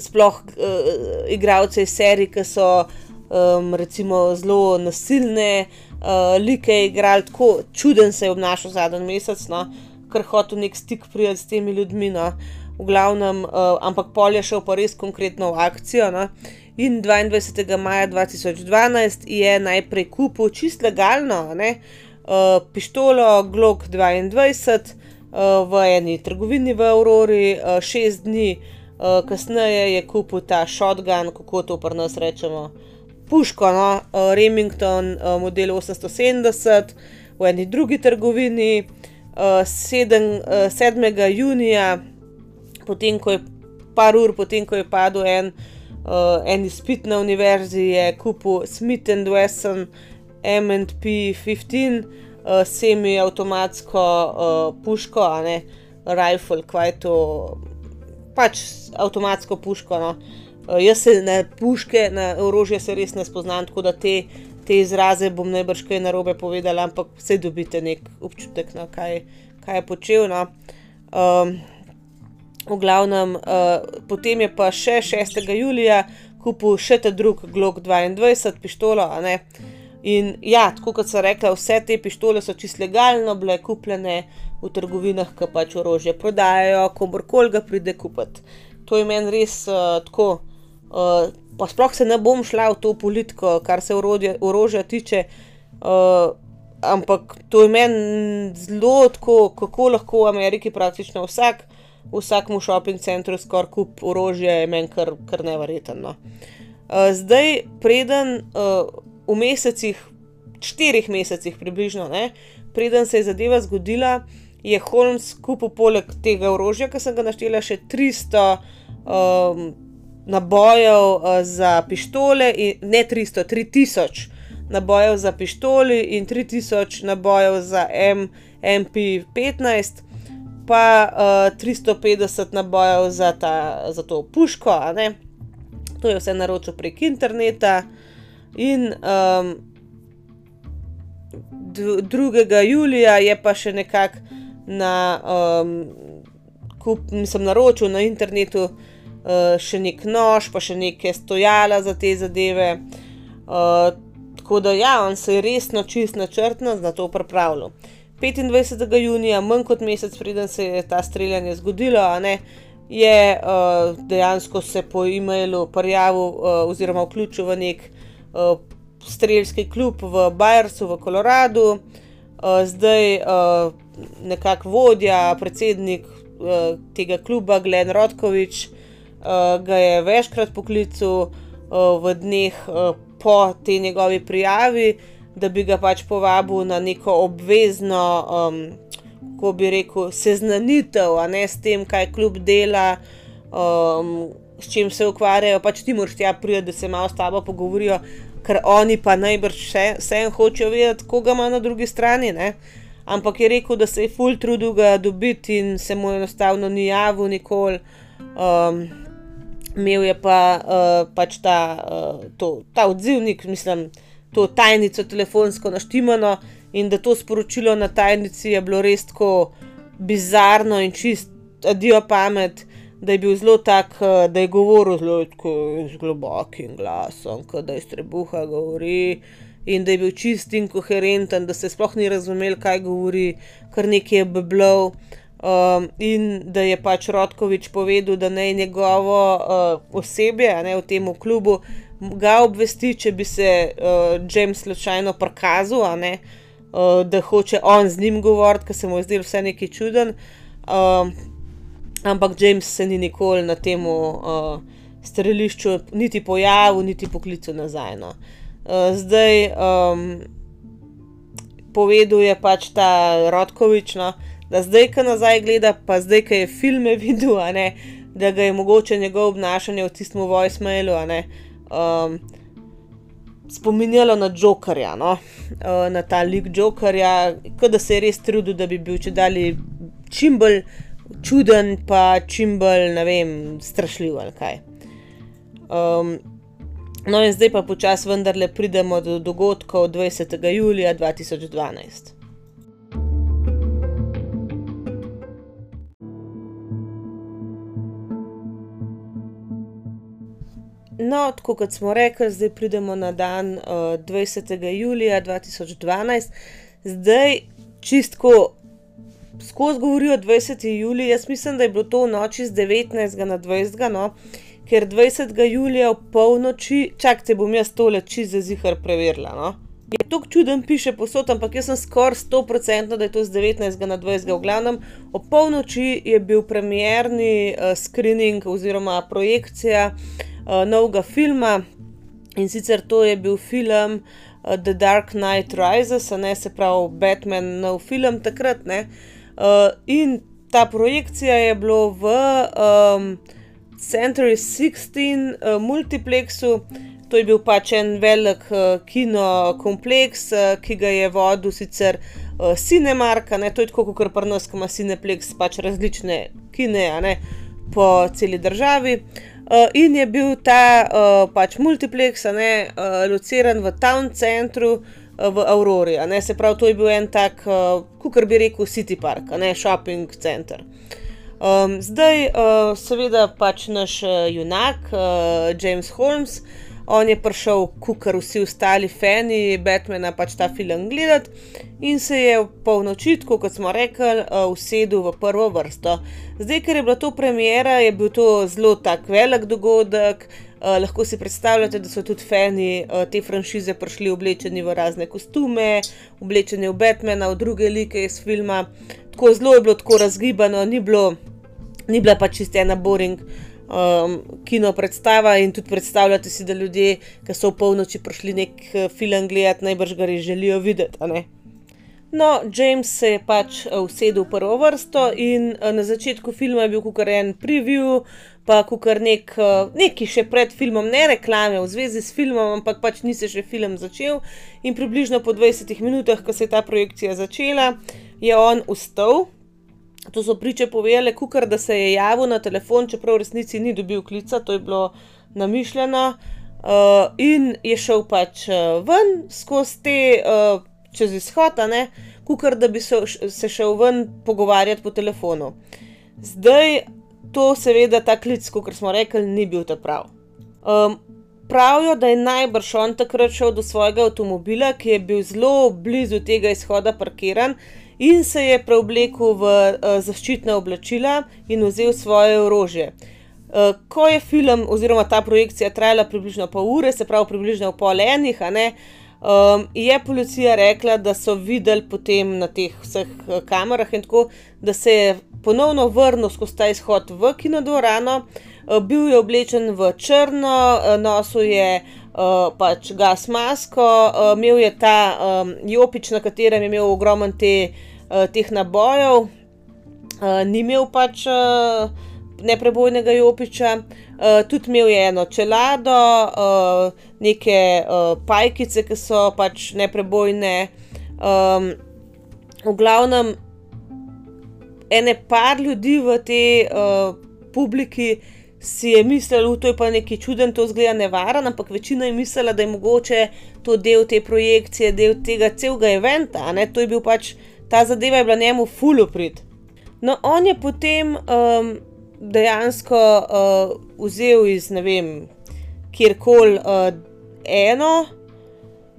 Speaker 1: sploh uh, igralce iz serij, ki so um, recimo zelo nasilne, uh, like igrali tako čuden se je obnašal zadnji mesec, no, ker hotel nek stik prijeti s temi ljudmi. No. V glavnem, uh, ampak pol je šel pa res konkretno v akcijo. No? In 22. maja 2012 je najprej kupil čist legalno ne? uh, pištolo Glock 22, v eni trgovini v Aurori, uh, šest dni uh, kasneje je kupil ta shotgun, kako to pri nas rečemo, puško, no? uh, Remington, uh, model 870, v eni drugi trgovini, uh, 7, uh, 7. junija, potem ko je par ur, potem ko je padel en. Uh, en izpit na univerzi je kupil Smith and Wesson MP15, uh, semi-automatsko uh, puško, a ne rifle, kaj to, pač avtomatsko puško. No. Uh, jaz se na puške, na orožje se res ne spoznam, tako da te, te izraze bom najbrž kaj narobe povedala, ampak vse dobite nek občutek, no, kaj, kaj je počel. No. Um, v glavnem, uh, potem je pa še 6. julija kupil še ta drug Glock 22 pištolo, a ne. In ja, tako kot sem rekla, vse te pištole so čisto legalno bile kupljene v trgovinah, ki pač orožje prodajajo, komorkoli ga pride kupiti. To je meni res uh, tako. Uh, pa sploh se ne bom šla v to politiko, kar se orodje, orožja tiče, uh, ampak to je meni zelo tako, kako lahko v Ameriki praktično vsak, vsakmu shopping centru skoraj kup orožje, je meni kar, kar nevrjetno. Uh, zdaj, preden. Uh, v mesecih, štirih mesecih približno, ne, preden se je zadeva zgodila, je Holmes kupil poleg tega orožja, ki sem ga naštela, še 300 um, nabojev uh, za pištole, in, ne 300, 3000 nabojev za pištoli in 3000 nabojev za M, MP15. Pa uh, 350 nabojev za, ta, za to puško, to je vse naročil prek interneta, In um, 2. julija je pa še nekako na, um, kup, mislim, naročil na internetu uh, še nek nož, pa še nekaj stojala za te zadeve. Uh, tako da, ja, on se je resno, čist načrtno za to pripravljal. 25. junija, manj kot mesec preden se je ta streljanje zgodilo, je uh, dejansko se po e-mailu prijavil uh, oziroma vključil v nek uh, streljski klub v Bajersu, v Koloradu, uh, zdaj uh, nekako vodja, predsednik uh, tega kluba, Glenn Rodkovič, uh, ga je večkrat poklical uh, v dneh uh, po tej njegovi prijavi, da bi ga pač povabil na neko obvezno. Um, Ko bi rekel, seznanitev, a ne s tem, kaj klub dela, um, s čim se ukvarjajo, pač ti moraš tja priti, da se malo s tabo pogovorijo, ker oni pa najbrž še vsem hočejo vedeti, koga ima na drugi strani. Ne? Ampak je rekel, da se je full trudil ga dobiti in se mu enostavno ni javil nikoli. Um, imel je pa uh, pač ta, uh, to, ta odzivnik, mislim, to tajnico telefonsko naštimano in da to sporočilo na tajnici je bilo res tako bizarno in čist, adijo pamet da je bil zelo tak, eh, da je govoril zelo globokim glasom, da je strebuha govori. In da je bil čist in koherenten, da se sploh ni razumel, kaj govori, kar nekaj je bilo. Um, in da je pač Rodkovič povedal, da naj njegovo uh, osebje, ne v tem klubu, ga obvesti, če bi se uh, James slučajno prikazal, uh, da hoče on z njim govoriti, ker se mu je zdel vse nekaj čuden. Um, ampak James se ni nikoli na tem uh, strelišču niti pojavil, niti poklical nazaj. No. Uh, zdaj, um, povedal je pač ta Rodkovič, no, da zdaj, ko nazaj gleda, pa zdaj, ko je filme videl, ne, da ga je mogoče njegovo obnašanje v tistem voicemailu. Um, spominjalo na Jokerja, no? uh, na ta lik Jokerja, kot da se je res trudil, da bi bil če dalje čim bolj čuden, pa čim bolj, ne vem, strašljiv ali kaj. Um, no, in zdaj pa počasi vendarle pridemo do dogodkov 20. julija 2012. No, tako kot smo rekli, zdaj pridemo na dan uh, 20. julija 2012, zdaj čistko skozi govorijo 20. julija, jaz mislim, da je bilo to v noči z 19. na 20. No? ker 20. julija v polnoči, čakajte, bom jaz tole čez zihar preverila. No? je tako čuden, piše posod, ampak jaz sem skoraj 100% da je to z 19. na 20. v glavnem. O polnoči je bil premjerni uh, screening oziroma projekcija uh, novega filma in sicer to je bil film uh, The Dark Knight Rises, ne se pravi Batman, nov film takrat. Uh, in ta projekcija je bilo v um, Century 16 uh, multiplexu. To je bil pač en velik uh, kinokompleks, uh, ki ga je vodil sicer uh, Cinemark, ne to je tako, kot pri nas, ki ima Cineplex, pač različne kine ne, po celi državi. Uh, in je bil ta uh, pač multiplex, ne, uh, lociran v town centru uh, v Aurori. Se pravi, to je bil en tak, uh, kot bi rekel, City Park, ne shopping center. Um, zdaj, uh, seveda, pač naš uh, junak, uh, James Holmes, uh, on je prišel, kukar vsi ostali fani Batmana, pač ta film gledati in se je po nočitku, kot smo rekli, uh, usedel v prvo vrsto. Zdaj, ker je bila to premjera, je bil to zelo tak velik dogodek. Uh, lahko si predstavljate, da so tudi fani uh, te franšize prišli oblečeni v razne kostume, oblečeni v Batmana, v druge like iz filma. Tako zelo je bilo tako razgibano, ni, bilo, ni bila pa čist ena boring um, kino predstava in tudi predstavljate si, da ljudje, ki so v polnoči prišli nek uh, film gledati, najbrž ga res želijo videti. No, James se je pač uh, usedel v prvo vrsto in uh, na začetku filma je bil kar en preview, pa kar nek, neki še pred filmom, ne reklame v zvezi s filmom, ampak pač ni se še film začel. In približno po 20 minutah, ko se je ta projekcija začela, je on ustal, To so priče povedale, kukar, da se je javil na telefon, čeprav v resnici ni dobil klica, to je bilo namišljeno. Uh, in je šel pač uh, ven skozi te, uh, čez izhod, kukar, da bi se, se šel ven pogovarjati po telefonu. Zdaj, to seveda ta klic, kot smo rekli, ni bil ta prav. Um, pravijo, da je najbrž on takrat šel do svojega avtomobila, ki je bil zelo blizu tega izhoda parkiran in se je preoblekel v uh, zaščitna oblačila in vzel svoje orožje. Uh, ko je film oziroma ta projekcija trajala približno pol ure, se pravi približno pol enih, um, je policija rekla, da so videli potem na teh vseh uh, kamerah in tako, da se je ponovno vrnil skozi ta izhod v kinodvorano, uh, bil je oblečen v črno, uh, nosil je uh, pač gas masko, uh, imel je ta um, jopič, na katerem je imel ogromen te uh, teh nabojev, uh, ni imel pač uh, neprebojnega jopiča, uh, tudi imel je eno čelado, uh, neke uh, pajkice, ki so pač neprebojne. Um, v glavnem, ene par ljudi v tej uh, publiki. Si je mislil, da je pa nekaj čuden, to zgleda nevaren, ampak večina je mislila, da je mogoče to del te projekcije, del tega celega eventa. To je bil pač ta zadeva je bila njemu fully prid. No, on je potem um, dejansko uh, vzel iz ne vem, kjerkoli uh, eno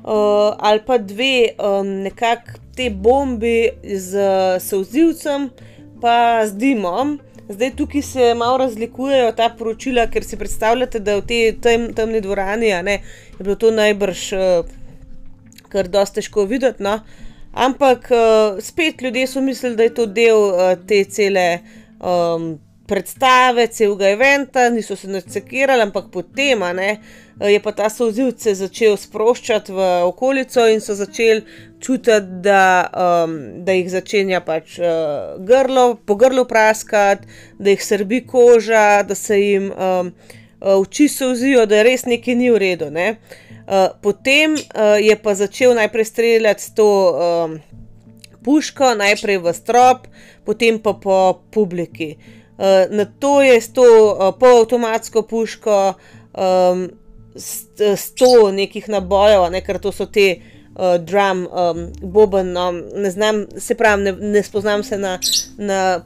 Speaker 1: uh, ali pa dve, um, nekako te bombi z sozivcem, pa z dimom. Zdaj tukaj se malo razlikujejo ta poročila, ker si predstavljate, da v tej tem, temni dvorani ne, je bilo to najbrž uh, kar dosta težko videti. No? Uh, Ampak uh, spet ljudje so mislili, da je to del uh, te cele um, predstave, celega eventa, niso se nacekirali, ampak potem ne, je pa ta sozivce začel sproščati v okolico in so začeli čutiti, da, um, da jih začenja pač uh, grlo, po grlu praskati, da jih srbi koža, da se jim um, oči sozijo, da res nekaj ni v redu. Ne. Uh, Eh, potem uh, je pa začel najprej streljati s to um, puško, najprej v strop, potem pa po publiki. Uh, na to je s to uh, polavtomatsko puško, um, s, s to nekih nabojev, ne, ker to so te uh, drum, um, boben, no, ne znam, se pravi, ne, ne spoznam se na. na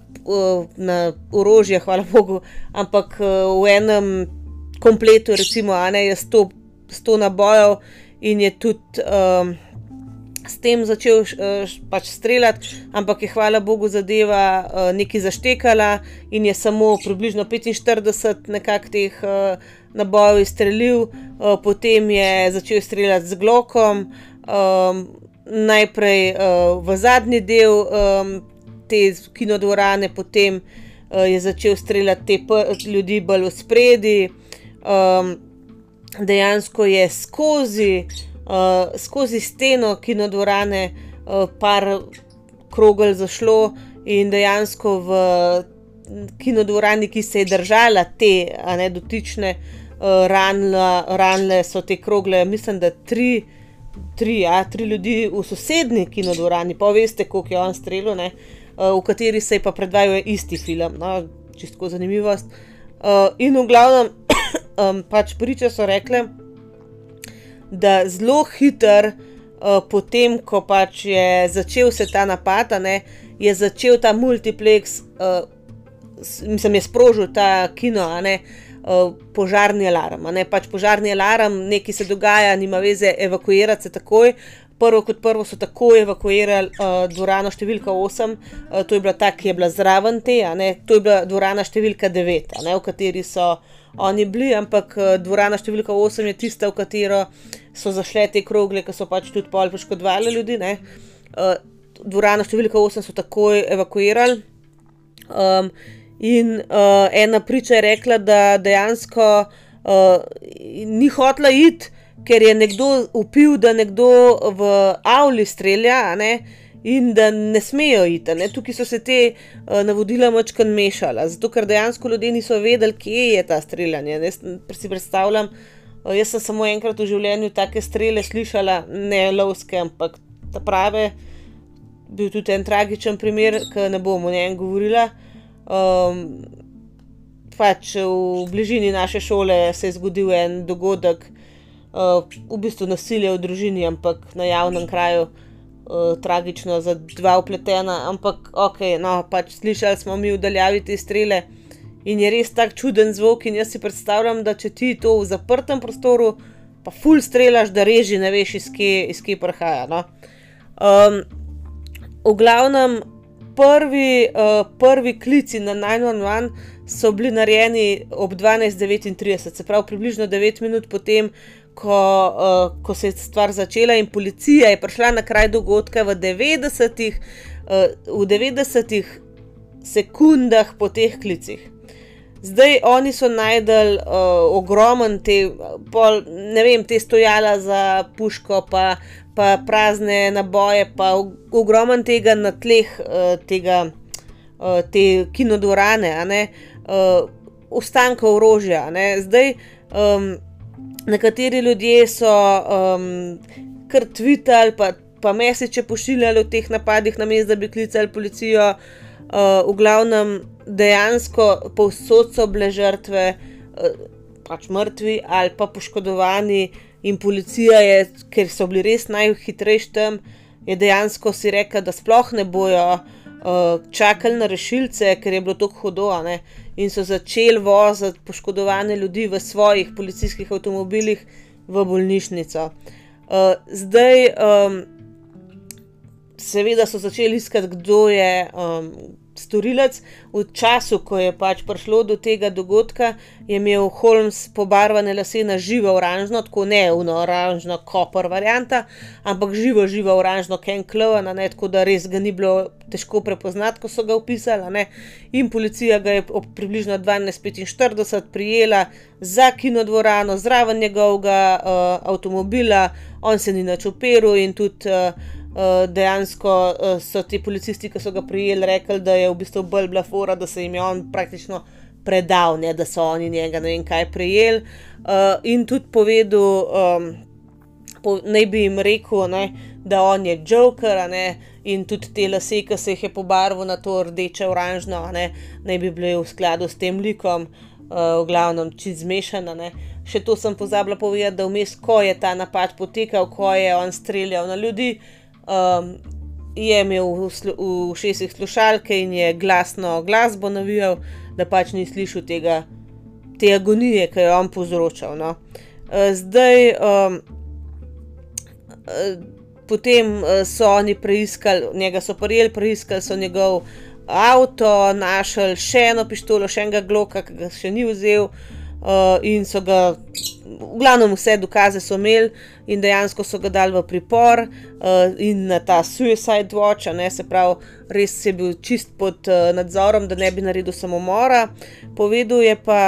Speaker 1: Na orožje, hvala Bogu, ampak v enem kompletu, recimo, ne, je 100 100 nabojev in je tudi um, s tem začel uh, pač streljati, ampak je hvala Bogu zadeva uh, nekaj zaštekala in je samo približno 45 nekak teh uh, nabojev izstrelil, uh, potem je začel streljati z glokom. Um, najprej uh, v zadnji del um, te kinodvorane, potem uh, je začel streljati te ljudi bolj v spredi. Um, dejansko je skozi, uh, skozi steno kinodvorane uh, par krogel zašlo in dejansko v kinodvorani, ki se je držala te ne, dotične, uh, ranla, ranle so te krogle, mislim, da tri. Tri, ja, tri ljudi v sosednji kinodvorani, pa veste, koliko je on streljal, uh, v kateri se je pa predvajal isti film, no, čisto zanimivost. Uh, in v glavnem, um, pač priče so rekle, da zelo hiter, uh, potem ko pač je začel se ta napad, ne, je začel ta multiplex uh, mislim, je sprožil ta kino, ne, uh, požarni alarm. Ne, pač požarni alarm, nekaj se dogaja, nima veze, evakuirati se takoj. Prvo kot prvo so takoj evakuirali uh, dvorano številka 8, uh, to je bila ta, ki je bila zraven te, ne, to je bila dvorana številka 9, ne, v kateri so oni bili, ampak uh, dvorana številka 8 je tista, v katero so zašle te krogle, ki so pač tudi pol poškodovali ljudi. Uh, dvorana številka 8 so takoj evakuirali. Um, In uh, ena priča je rekla, da dejansko uh, ni hotla iti, ker je nekdo upil, da nekdo v Avli strelja, ne, in da ne smejo iti. Ne. Tukaj so se te uh, navodila močkar mešala, zato ker dejansko ljudje niso vedeli, kje je ta streljanje. Ne. Si predstavljam, uh, jaz sem samo enkrat v življenju take strele slišala, ne lovske, ampak ta prave. Bil tudi en tragičen primer, ki ne bom o njem govorila. Um, pač v bližini naše šole se je zgodil en dogodek, uh, v bistvu nasilje v družini, ampak na javnem kraju, uh, tragično za dva upletena. Ampak ok, no, pač slišali smo mi vdaljavi te strele in je res tak čuden zvok. In jaz si predstavljam, da če ti to v zaprtem prostoru, pa full strelaš, da reži, ne veš, iz kje, iz kje prihaja. No? Um, v glavnem prvi, uh, prvi klici na 911 so bili narejeni ob 12:39, se pravi približno 9 minut potem, ko, uh, ko se je stvar začela, in policija je prišla na kraj dogodka v 90-ih, uh, v 90 sekundah po teh klicih. Zdaj oni so najdel uh, ogromen te, pol, ne vem, te stojala za puško, pa pa prazne naboje, pa ogromen tega na tleh, uh, tega, uh, te kinodvorane, uh, ostanka orožja. Zdaj, um, nekateri ljudje so um, kar tvitali, pa, pa mesiče pošiljali v teh napadih, namesto da bi klicali policijo. Uh, v glavnem, dejansko povsod so bile žrtve, uh, pač mrtvi ali pa poškodovani. In policija je, ker so bili res najhitrejši tam, je dejansko si rekel, da sploh ne bojo uh, čakali na rešilce, ker je bilo tako hudo. Ne? In so začeli voziti poškodovane ljudi v svojih policijskih avtomobilih v bolnišnico. Uh, zdaj, um, seveda, so začeli iskati, kdo je. Um, storilec. V času, ko je pač prišlo do tega dogodka, je imel Holmes pobarvane lase na živo oranžno, tako ne uno oranžno, kopr varianta, ampak živo, živo oranžno, Ken Kloven, tako da res ga ni bilo težko prepoznati, ko so ga opisali. Ne? In policija ga je ob približno 12:45 prijela za kinodvorano, zraven njegovega uh, avtomobila, on se ni načoperil in tudi. Uh, dejansko uh, so ti policisti, ki so ga prijeli, rekli, da je v bistvu bolj bila fora, da se jim je on praktično predal, ne, da so oni njega ne vem kaj prijeli. Uh, in tudi povedal, um, po, naj bi jim rekel, ne, da on je Joker, ne, in tudi te lase, ki se jih je pobarval na to rdeče, oranžno, ne, naj bi bile v skladu s tem likom. Uh, v glavnem, čez zmešana. Ne. Še to sem pozabila povedati, da vmes, ko je ta napad potekal, ko je on streljal na ljudi, uh, um, je imel v, v šestih slušalke in je glasno glasbo navijal, da pač ni slišal tega, te agonije, ki jo je on povzročal. No. Uh, zdaj, um, uh, potem uh, so oni preiskali, njega so prijeli, preiskali so njegov avto, našli še eno pištolo, še enega gloka, ki ga še ni vzel. uh, in so ga, v glavnem, vse dokaze so imeli, in dejansko so ga dali v pripor uh, in na ta suicide watch, ne, se pravi, res je bil čist pod uh, nadzorom, da ne bi naredil samomora. Povedal je pa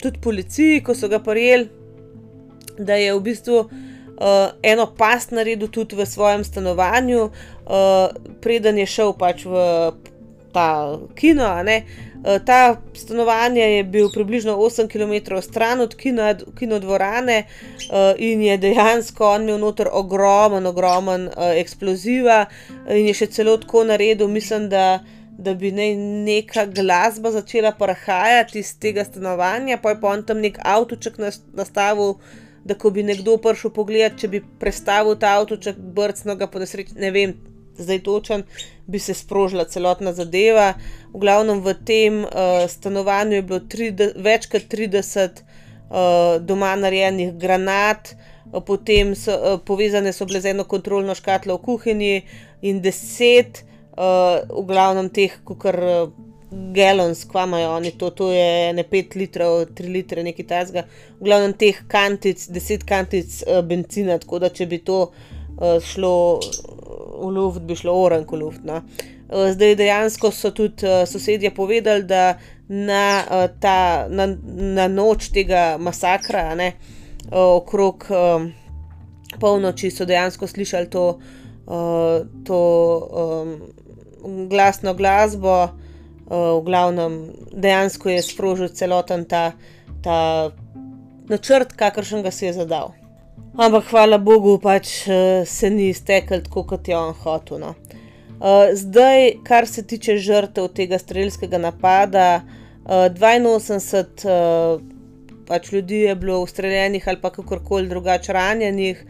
Speaker 1: tudi policiji, ko so ga prijeli, da je v bistvu uh, eno past naredil tudi v svojem stanovanju, uh, preden je šel pač v ta kino. Uh, ta stanovanje je bil približno 8 km stran od kino, kino dvorane uh, in je dejansko on imel noter ogromen, ogromen uh, eksploziva in je še celo tako naredil, mislim, da. Da bi ne neka glasba začela prahajati iz tega stanovanja, pa je pa on tam nek avtoček nastavil, da ko bi nekdo prišel pogledat, če bi prestavil ta avto, če bi brcno ga po nesreči, ne vem, zdaj točen, bi se sprožila celotna zadeva. V glavnem v tem uh, stanovanju je bilo tri, več kot 30 uh, doma narejenih granat, uh, potem so uh, povezane so bile z eno kontrolno škatlo v kuhinji in deset, uh, v glavnem teh, kar. Uh, galons, kva imajo oni to, to je ne 5 litrov, 3 litre, nekaj tajzga. V glavnem teh kantic, 10 kantic uh, benzina, tako da če bi to uh, šlo v luft, bi šlo oranj v luft. No. Uh, zdaj dejansko so tudi uh, sosedje povedali, da na, uh, ta, na, na noč tega masakra, ne, uh, okrog um, polnoči, so dejansko slišali to, uh, to um, glasno glasbo. V glavnem, dejansko je sprožil celoten ta, ta načrt, kakršen ga si je zadal. Ampak hvala Bogu, pač uh, se ni iztekel tako, kot je on hotel. No. Uh, zdaj, kar se tiče žrtev tega strelskega napada, uh, 82 uh, pač ljudi je bilo ustreljenih ali pa kakorkoli drugače ranjenih.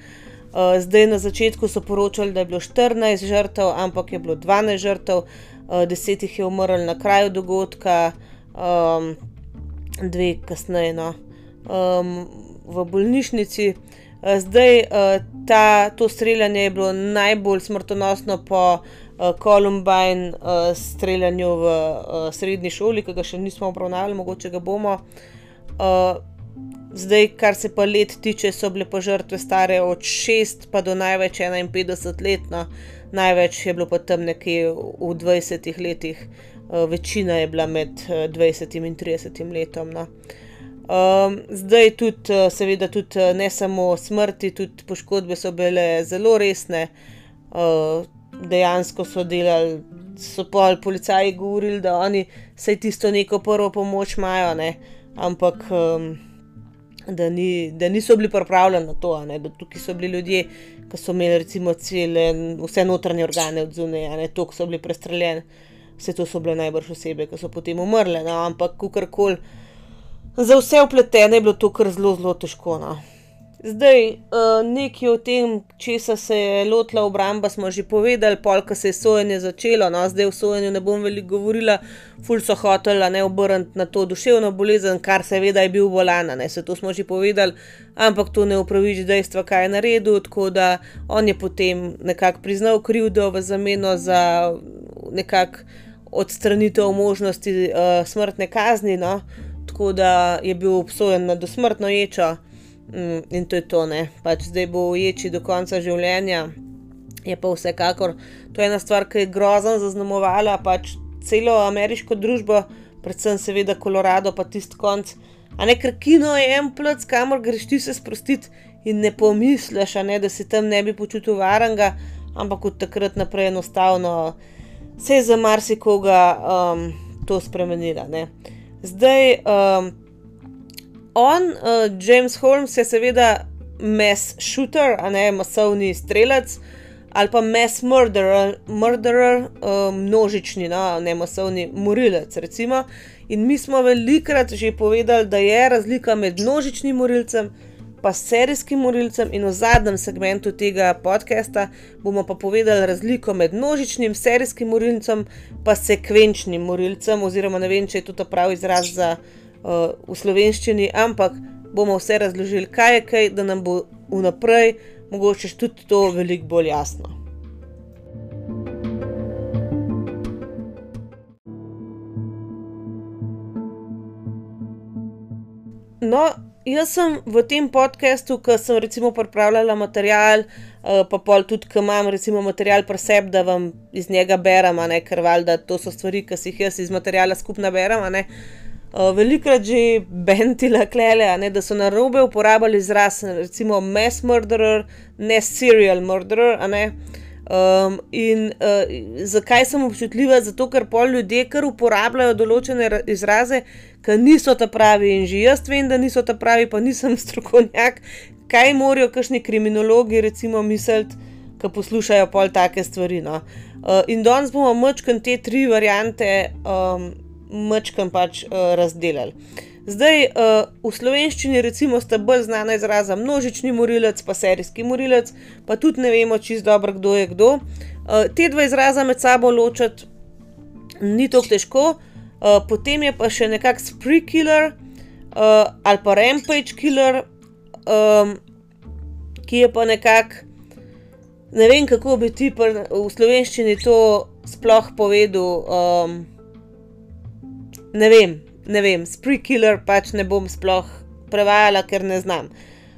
Speaker 1: Zdaj na začetku so poročali, da je bilo 14 žrtev, ampak je bilo 12 žrtev. Eh, deset jih je umrlo na kraju dogodka, um, dve kasneje no, um, v bolnišnici. Uh, zdaj, uh, ta, to streljanje je bilo najbolj smrtonosno po Columbine uh, streljanju v srednji šoli, ki ga še nismo obravnavali, mogoče ga bomo. Zdaj, kar se pa let tiče, so bile požrtve stare od 6 pa do največ 51 let. No največ je bilo pa tam nekje v 20 letih, večina je bila med 20 eh, in 30 letom. No. Um, zdaj tudi, uh, seveda, tudi uh, ne samo smrti, tudi poškodbe so bile zelo resne. Uh, dejansko so delali, so pa policaji govorili, da oni vse tisto neko prvo pomoč imajo, ne? ampak. Um, Da, ni, da niso bili pripravljeni na to, ne, da tukaj so bili ljudje, ki so imeli recimo cele, vse notranje organe od zunaj, to, ki so bili prestreljeni, vse to so bile najbrž osebe, ki so potem umrle. No, ampak, kakorkoli, za vse upletene je bilo to kar zelo, zelo težko. No. Zdaj, uh, nekaj o tem, česa se je lotila obramba, smo že povedali, polka se je sojenje začelo, no, zdaj v sojenju ne bom veliko govorila, ful so hotela ne obrniti na to duševno bolezen, kar seveda je bil bolan, ne se to smo že povedali, ampak to ne upraviči dejstva, kaj je naredil, tako da on je potem nekako priznal krivdo v zameno za nekak odstranitev možnosti uh, smrtne kazni, no, tako da je bil obsojen na dosmrtno ječo. Mm, in to je to, ne. Pač zdaj bo uječi do konca življenja. Je pa vsekakor to ena stvar, ki je grozno zaznamovala pač celo ameriško družbo, predvsem seveda Kolorado, pa tisti konc. A ne, ker kino je en plc, kamor greš ti se sprostiti in ne pomisliš, ne, da si tam ne bi počutil varnega, ampak od takrat naprej enostavno se je za marsikoga um, to spremenilo. Zdaj, um, on, uh, James Holmes, je seveda mass shooter, a ne masovni strelec, ali pa mass murderer, murderer uh, množični, no, ne masovni morilec. Recimo. In mi smo velikrat že povedali, da je razlika med množičnim morilcem. Pa serijskim morilcem, in v zadnjem segmentu tega podcasta bomo pa povedali razliko med množičnim serijskim morilcem in sekvenčnim morilcem, oziroma ne vem, če je to pravi izraz za uh, v slovenščini, ampak bomo vse razložili, kaj je kaj, da nam bo vnaprej mogoče tudi to veliko bolj jasno. no, jaz sem v tem podkastu, ki sem recimo pripravljala material, uh, pa pol tudi, ki imam recimo material pri sebi, da vam iz njega berem, ne ker valjda to so stvari, ki si jih jaz iz materiala skupno berem. Uh, velikrat že bentila klele, ne, da so na robe uporabljali izraz, recimo mass murderer, ne serial murderer. Ne. Um, in uh, zakaj sem občutljiva? Zato, ker pol ljudje kar uporabljajo določene izraze, ki niso ta pravi. In že jaz vem, da niso ta pravi, pa nisem strokovnjak. Kaj morajo kakšni kriminologi, recimo, misliti, ki poslušajo pol take stvari. No? Uh, in danes bomo mačkam te tri variante, um, mačkam pač uh, razdelili. Zdaj, uh, v slovenščini recimo sta bolj znana izraza množični morilec, pa serijski morilec, pa tudi ne vemo čisto dobro, kdo je kdo. Uh, te dva izraza med sabo ločiti ni tako težko, uh, potem je pa še nekakšen spree killer uh, ali pa rampage killer, um, ki je pa nekako. Ne vem, kako bi ti v slovenščini to sploh povedal. Um, ne vem, ne vem, spree killer pač ne bom sploh prevajala, ker ne znam.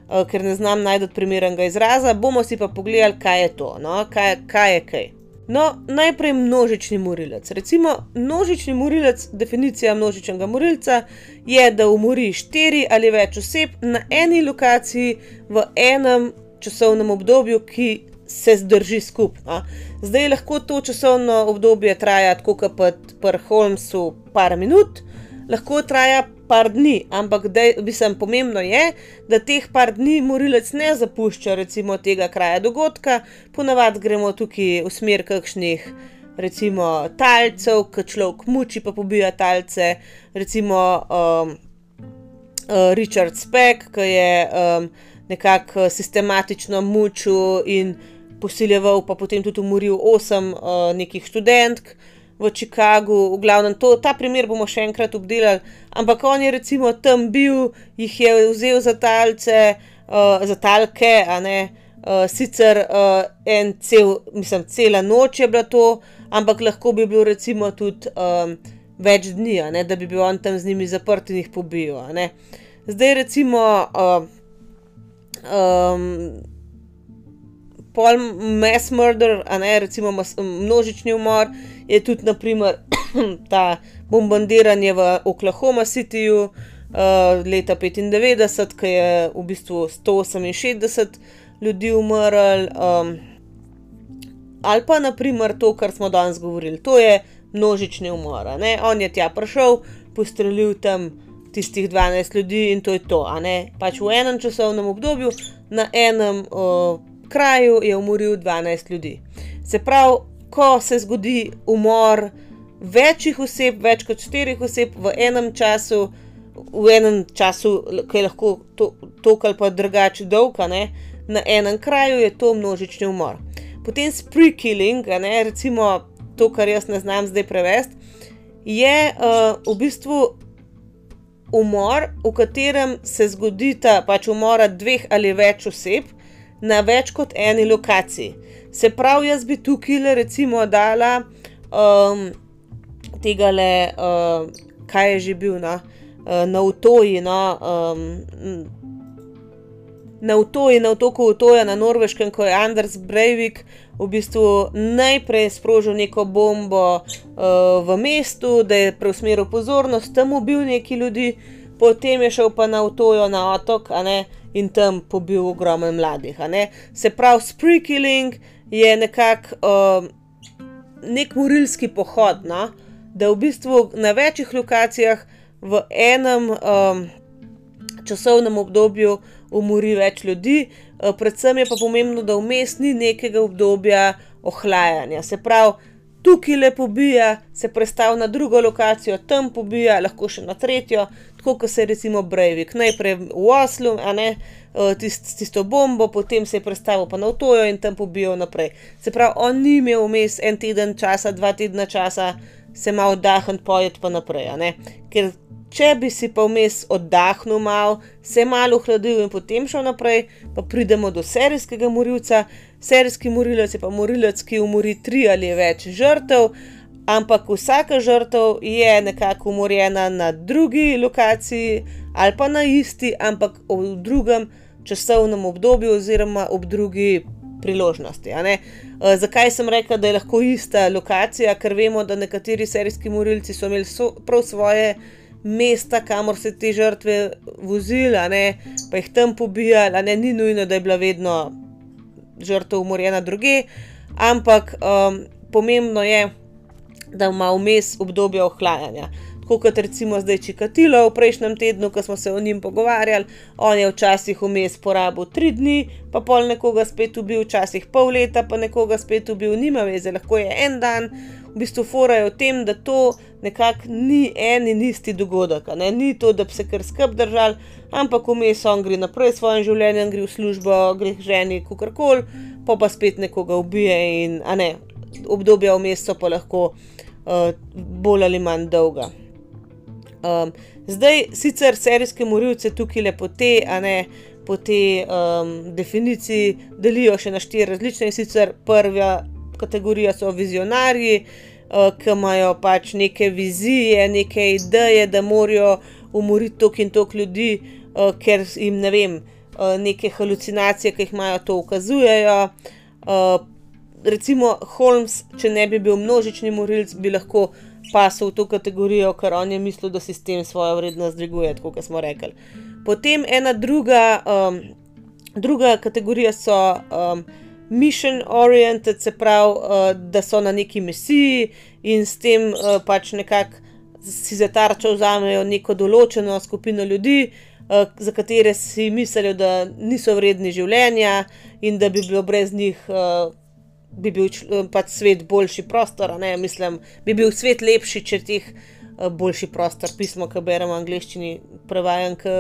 Speaker 1: Uh, ker ne znam najti primernega izraza, bomo si pa pogledali, kaj je to, no? kaj, kaj je kaj. No, najprej množični morilec. Recimo, množični morilec, definicija množičnega morilca je, da umori štiri ali več oseb na eni lokaciji v enem časovnem obdobju, ki se zdrži skupaj. Zdaj lahko to časovno obdobje traja tako, kot pri Holmesu, par minut, lahko traja par dni, ampak mislim, pomembno je, da teh par dni morilec ne zapušča recimo tega kraja dogodka, ponavadi gremo tukaj v smer kakšnih. Recimo talcev, ki človek muči, pa pobija talce, recimo um, uh, Richard Speck, ki je um, nekako sistematično mučil in posiljeval, pa potem tudi umoril osem uh, nekih študentk, v Chicagu, v glavnem, to, ta primer bomo še enkrat obdelali. Ampak on je recimo tam bil, jih je vzel za talce, uh, za talke, a ne. Uh, sicer uh, en cel, mislim, cela noč je bila to, ampak lahko bi bil recimo tudi um, več dni, ne, da bi bil on tam z njimi zaprt in jih pobil. Zdaj recimo uh, um, pol mass murder, a ne recimo množični umor je tudi naprimer, ta bombardiranje v Oklahoma Cityju uh, leta 95, ki je v bistvu 168 ljudi umrl. Um, ali pa naprimer to, kar smo danes govorili, to je množični umor. On je tja prišel, postrelil tam tistih 12 ljudi in to je to. Pač v enem časovnem obdobju, na enem uh, kraju je umoril 12 ljudi. Se pravi, ko se zgodi umor večjih oseb, več kot štirih oseb v enem času, v enem času, ki je lahko to ali pa drugače dolg, na enem kraju je to množični umor. Potem spree killing, ne, recimo to, kar jaz ne znam zdaj prevesti, je uh, v bistvu umor, v katerem se zgodita pač umora dveh ali več oseb na več kot eni lokaciji. Se pravi, jaz bi tukaj le recimo dala um, tega le, uh, kaj je že bil no? uh, na Utoji. No? Um, na Utoji, na otoku Utoja na Norveškem, ko je Anders Breivik v bistvu najprej sprožil neko bombo uh, v mestu, da je preusmeril pozornost, tam ubil nekaj ljudi, potem je šel pa na Utojo na otok, a ne in tam pobil ogromno mladih. Se pravi, spree killing je nekako uh, nek morilski pohod, no? da v bistvu na večjih lokacijah v enem um, časovnem obdobju umori več ljudi, uh, predvsem je pa pomembno, da vmes ni nekega obdobja ohlajanja. Se pravi, tukaj le pobija, se predstavlja na drugo lokacijo, tam pobija, lahko še na tretjo, tako kot se je recimo Breivik, najprej v Oslu, a ne tist, tisto bombo, potem se je predstavil pa na Otojo in tam pobijal naprej. Se pravi, on ni imel vmes en teden časa, dva tedna časa, se malo oddahniti, pojet pa naprej. Ker če bi si pa vmes oddahnil malo, se malo ohladil in potem šel naprej, pa pridemo do serijskega morilca. Serijski morilec je pa morilec, ki umori tri ali več žrtev. Ampak vsaka žrtev je nekako umorjena na drugi lokaciji ali pa na isti, ampak v drugem časovnem obdobju oziroma ob drugi priložnosti. Uh, zakaj sem rekel, da je lahko ista lokacija? Ker vemo, da nekateri serijski morilci so imeli so, prav svoje mesta, kamor se te žrtve vozili, pa jih tam pobijali. Ne? Ni nujno, da je bila vedno žrtev umorjena druge, ampak um, pomembno je, da ima vmes obdobje ohlajanja. Tako kot recimo zdaj Čikatilo v prejšnjem tednu, ko smo se o njim pogovarjali, on je včasih vmes porabil tri dni, pa pol nekoga spet ubil, včasih pol leta, pa nekoga spet ubil, nima veze, lahko je en dan. V bistvu forajo v tem, da to nekako ni en in isti dogodek, ne? ni to, da bi se kar skrb držal, ampak vmes on gre naprej s svojim življenjem, gre v službo, gre k ženi, kakorkoli, pa pa spet nekoga ubije in ne, obdobja vmes so pa lahko bolj ali manj dolga. Um, zdaj, sicer serijske morilce tukaj le po te, a ne po te um, definiciji, delijo še na štiri različne in sicer prva kategorija so vizionarji, uh, ki imajo pač neke vizije, neke ideje, da morajo umoriti tok in tok ljudi, uh, ker jim ne vem, uh, neke halucinacije, ki jih imajo, to ukazujejo. Uh, recimo Holmes, če ne bi bil množični morilc, bi lahko pasel v to kategorijo, ker on je mislil, da sistem svojo vrednost dviguje, kot smo rekli. Potem ena druga, um, druga kategorija so um, mission oriented, se pravi, uh, da so na neki misiji in s tem uh, pač nekako si za tarčo vzamejo neko določeno skupino ljudi. Uh, za katere si mislijo, da niso vredni življenja, in da bi bilo brez njih uh, bi bil eh, pač svet boljši prostor, ne mislim, bi bil svet lepši, če teh uh, boljši prostor, pismo, ki beremo v angleščini, prevajam k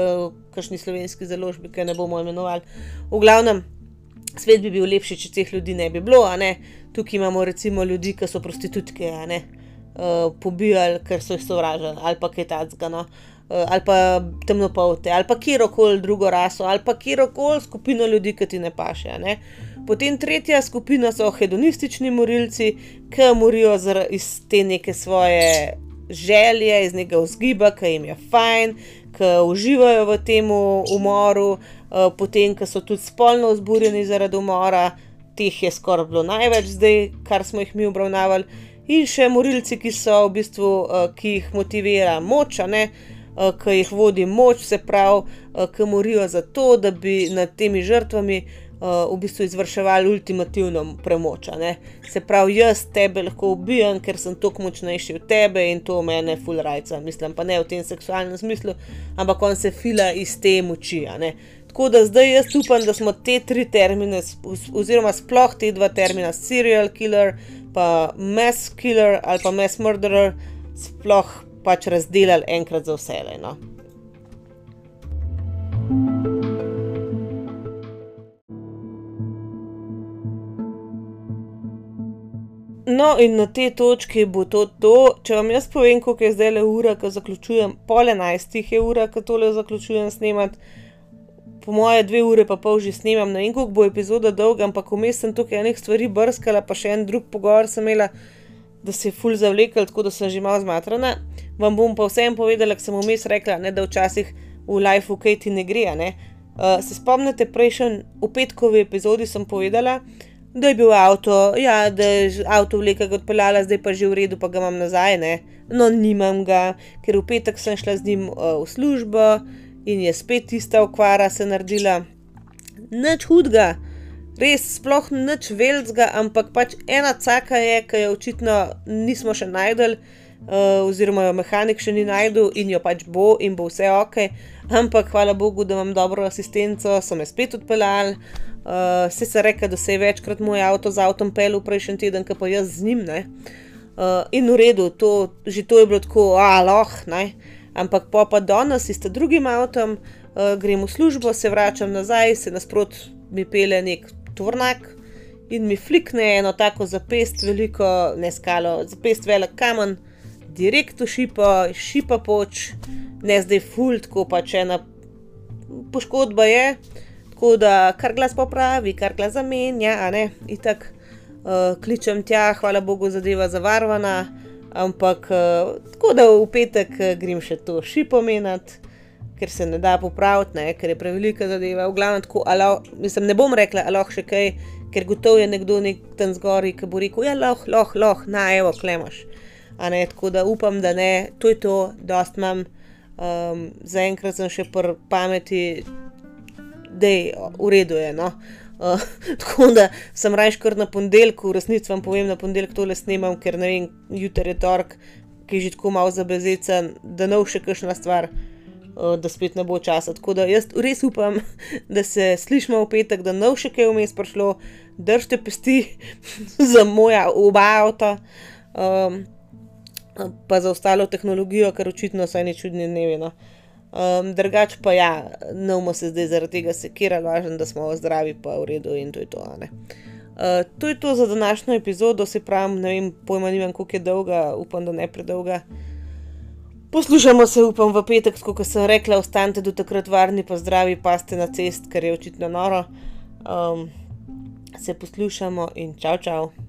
Speaker 1: kakšni slovenski založbi, ki ne bomo imenovali. V glavnem, svet bi bil lepši, če teh ljudi ne bi bilo, ne. Tukaj imamo recimo ljudi, ki so prostitutke, ne. Uh, pobijali, ker so jih sovražili, ali pa kaj takega, no. uh, ali pa temnopolte, ali pa kjerkoli drugo raso, ali pa kjerkoli skupino ljudi, ki ti ne paše. Ne. Potem tretja skupina so hedonistični morilci, ki morijo iz te neke svoje želje, iz nekega vzgiba, ki jim je fajn, ki uživajo v tem umoru, uh, potem, ki so tudi spolno vzburjeni zaradi umora, teh je skoraj bilo največ zdaj, kar smo jih mi obravnavali, in še morilci, ki so v bistvu, uh, ki jih motivira moč, ne. Uh, ki jih vodi moč, se pravi, uh, ki morijo za to, da bi nad temi žrtvami uh, v bistvu izvrševali ultimativno premoč. Se pravi, jaz tebe lahko ubijem, ker sem toliko močnejši od tebe in to mene full rajca. Mislim pa ne v tem seksualnem smislu, ampak on se fila iz te moči. Tako da zdaj jaz upam, da smo te tri termine, oziroma sploh te dva termina, serial killer, pa mass killer ali pa mass murderer, sploh pač razdelili enkrat za vse. No? No, in na tej točki bo to to. Če vam jaz povem, koliko je zdaj le ura, ko zaključujem, pol enajstih je ura, ko tole zaključujem snemati, po moje dve ure pa pol že snemam, ne vem, koliko bo epizoda dolga, ampak vmes sem tukaj enih stvari brskala, pa še en drug pogovor sem imela, da se je ful zavlekel, tako da sem že malo zmatrana. Vam bom pa vsem povedala, ker sem vmes rekla, ne, da včasih v lifeu kaj ti ne gre. Ne? Uh, se spomnite, prejšnji v petkovi epizodi sem povedala, da je bil avto, ja, da je avto vleka kot peljala, zdaj pa že v redu, pa ga imam nazaj. Ne? No, nimam ga, ker v petek sem šla z njim uh, v službo in je spet tista okvara se naredila. Nič hudega, res sploh nič velikega, ampak pač ena caka je, ki jo očitno nismo še najdel. Uh, oziroma, jo mehanik še ni najdel in jo pač bo, in bo vse ok, ampak hvala Bogu, da imam dobro asistenco, so me spet odpeljali, Uh, se se reka, da se je večkrat moj avto z avtom pel v prejšnji teden, ki pa jaz z njim. Uh, in v redu, to, že to je bilo tako, aloh, ampak pa pa danes s drugim avtom uh, grem v službo, se vračam nazaj, se nasprot mi pele nek tvornak in mi flikne eno tako zapest, veliko, ne skalo, zapest velik kamen, direkt v šipo, šipa poč, ne zdaj fult, ko pa če ena poškodba je. Tako da kar glas popravi, kar glas zamenja, a ne. In tako uh, kličem tja, hvala Bogu, zadeva zavarovana. Ampak uh, tako da v petek uh, grem še to šipo menjati, ker se ne da popraviti, ne, ker je prevelika zadeva. V glavnem tako, alo, mislim, ne bom rekla, aloh še kaj, ker gotovo je nekdo nek tam zgori, ki bo rekel, ja, loh, loh, loh, na evo, klemaš. Ne, tako da upam, da ne, to je to, dost imam. Um, Zaenkrat sem še pri pameti, da je v redu. Je, no. uh, tako da sem raje kar na ponedeljku, v resnici vam povem, na ponedeljek tole snemam, ker ne vem, jutri je torek, ki je že tako malo zabezecen, da bo še kakšna stvar. Da spet ne bo časa. Tako da jaz res upam, da se slišmo v petek, da ne bo še kaj vmes prišlo, držite pesti za moja oba avta. Um, pa za ostalo tehnologijo, ker očitno so eni čudni dnevi. No. Um, drugač pa ja, novmo se zdaj zaradi tega sekirali, važno, da smo zdravi, pa v redu in to je to. Uh, to je to za današnjo epizodo, se pravi, ne vem, pojma nimam, koliko je dolga, upam, da ne predolga. Poslušamo se, upam, v petek, kot sem rekla, ostanite do takrat varni, pa zdravi, paste na cest, ker je očitno noro. Um, se poslušamo in čau, čau.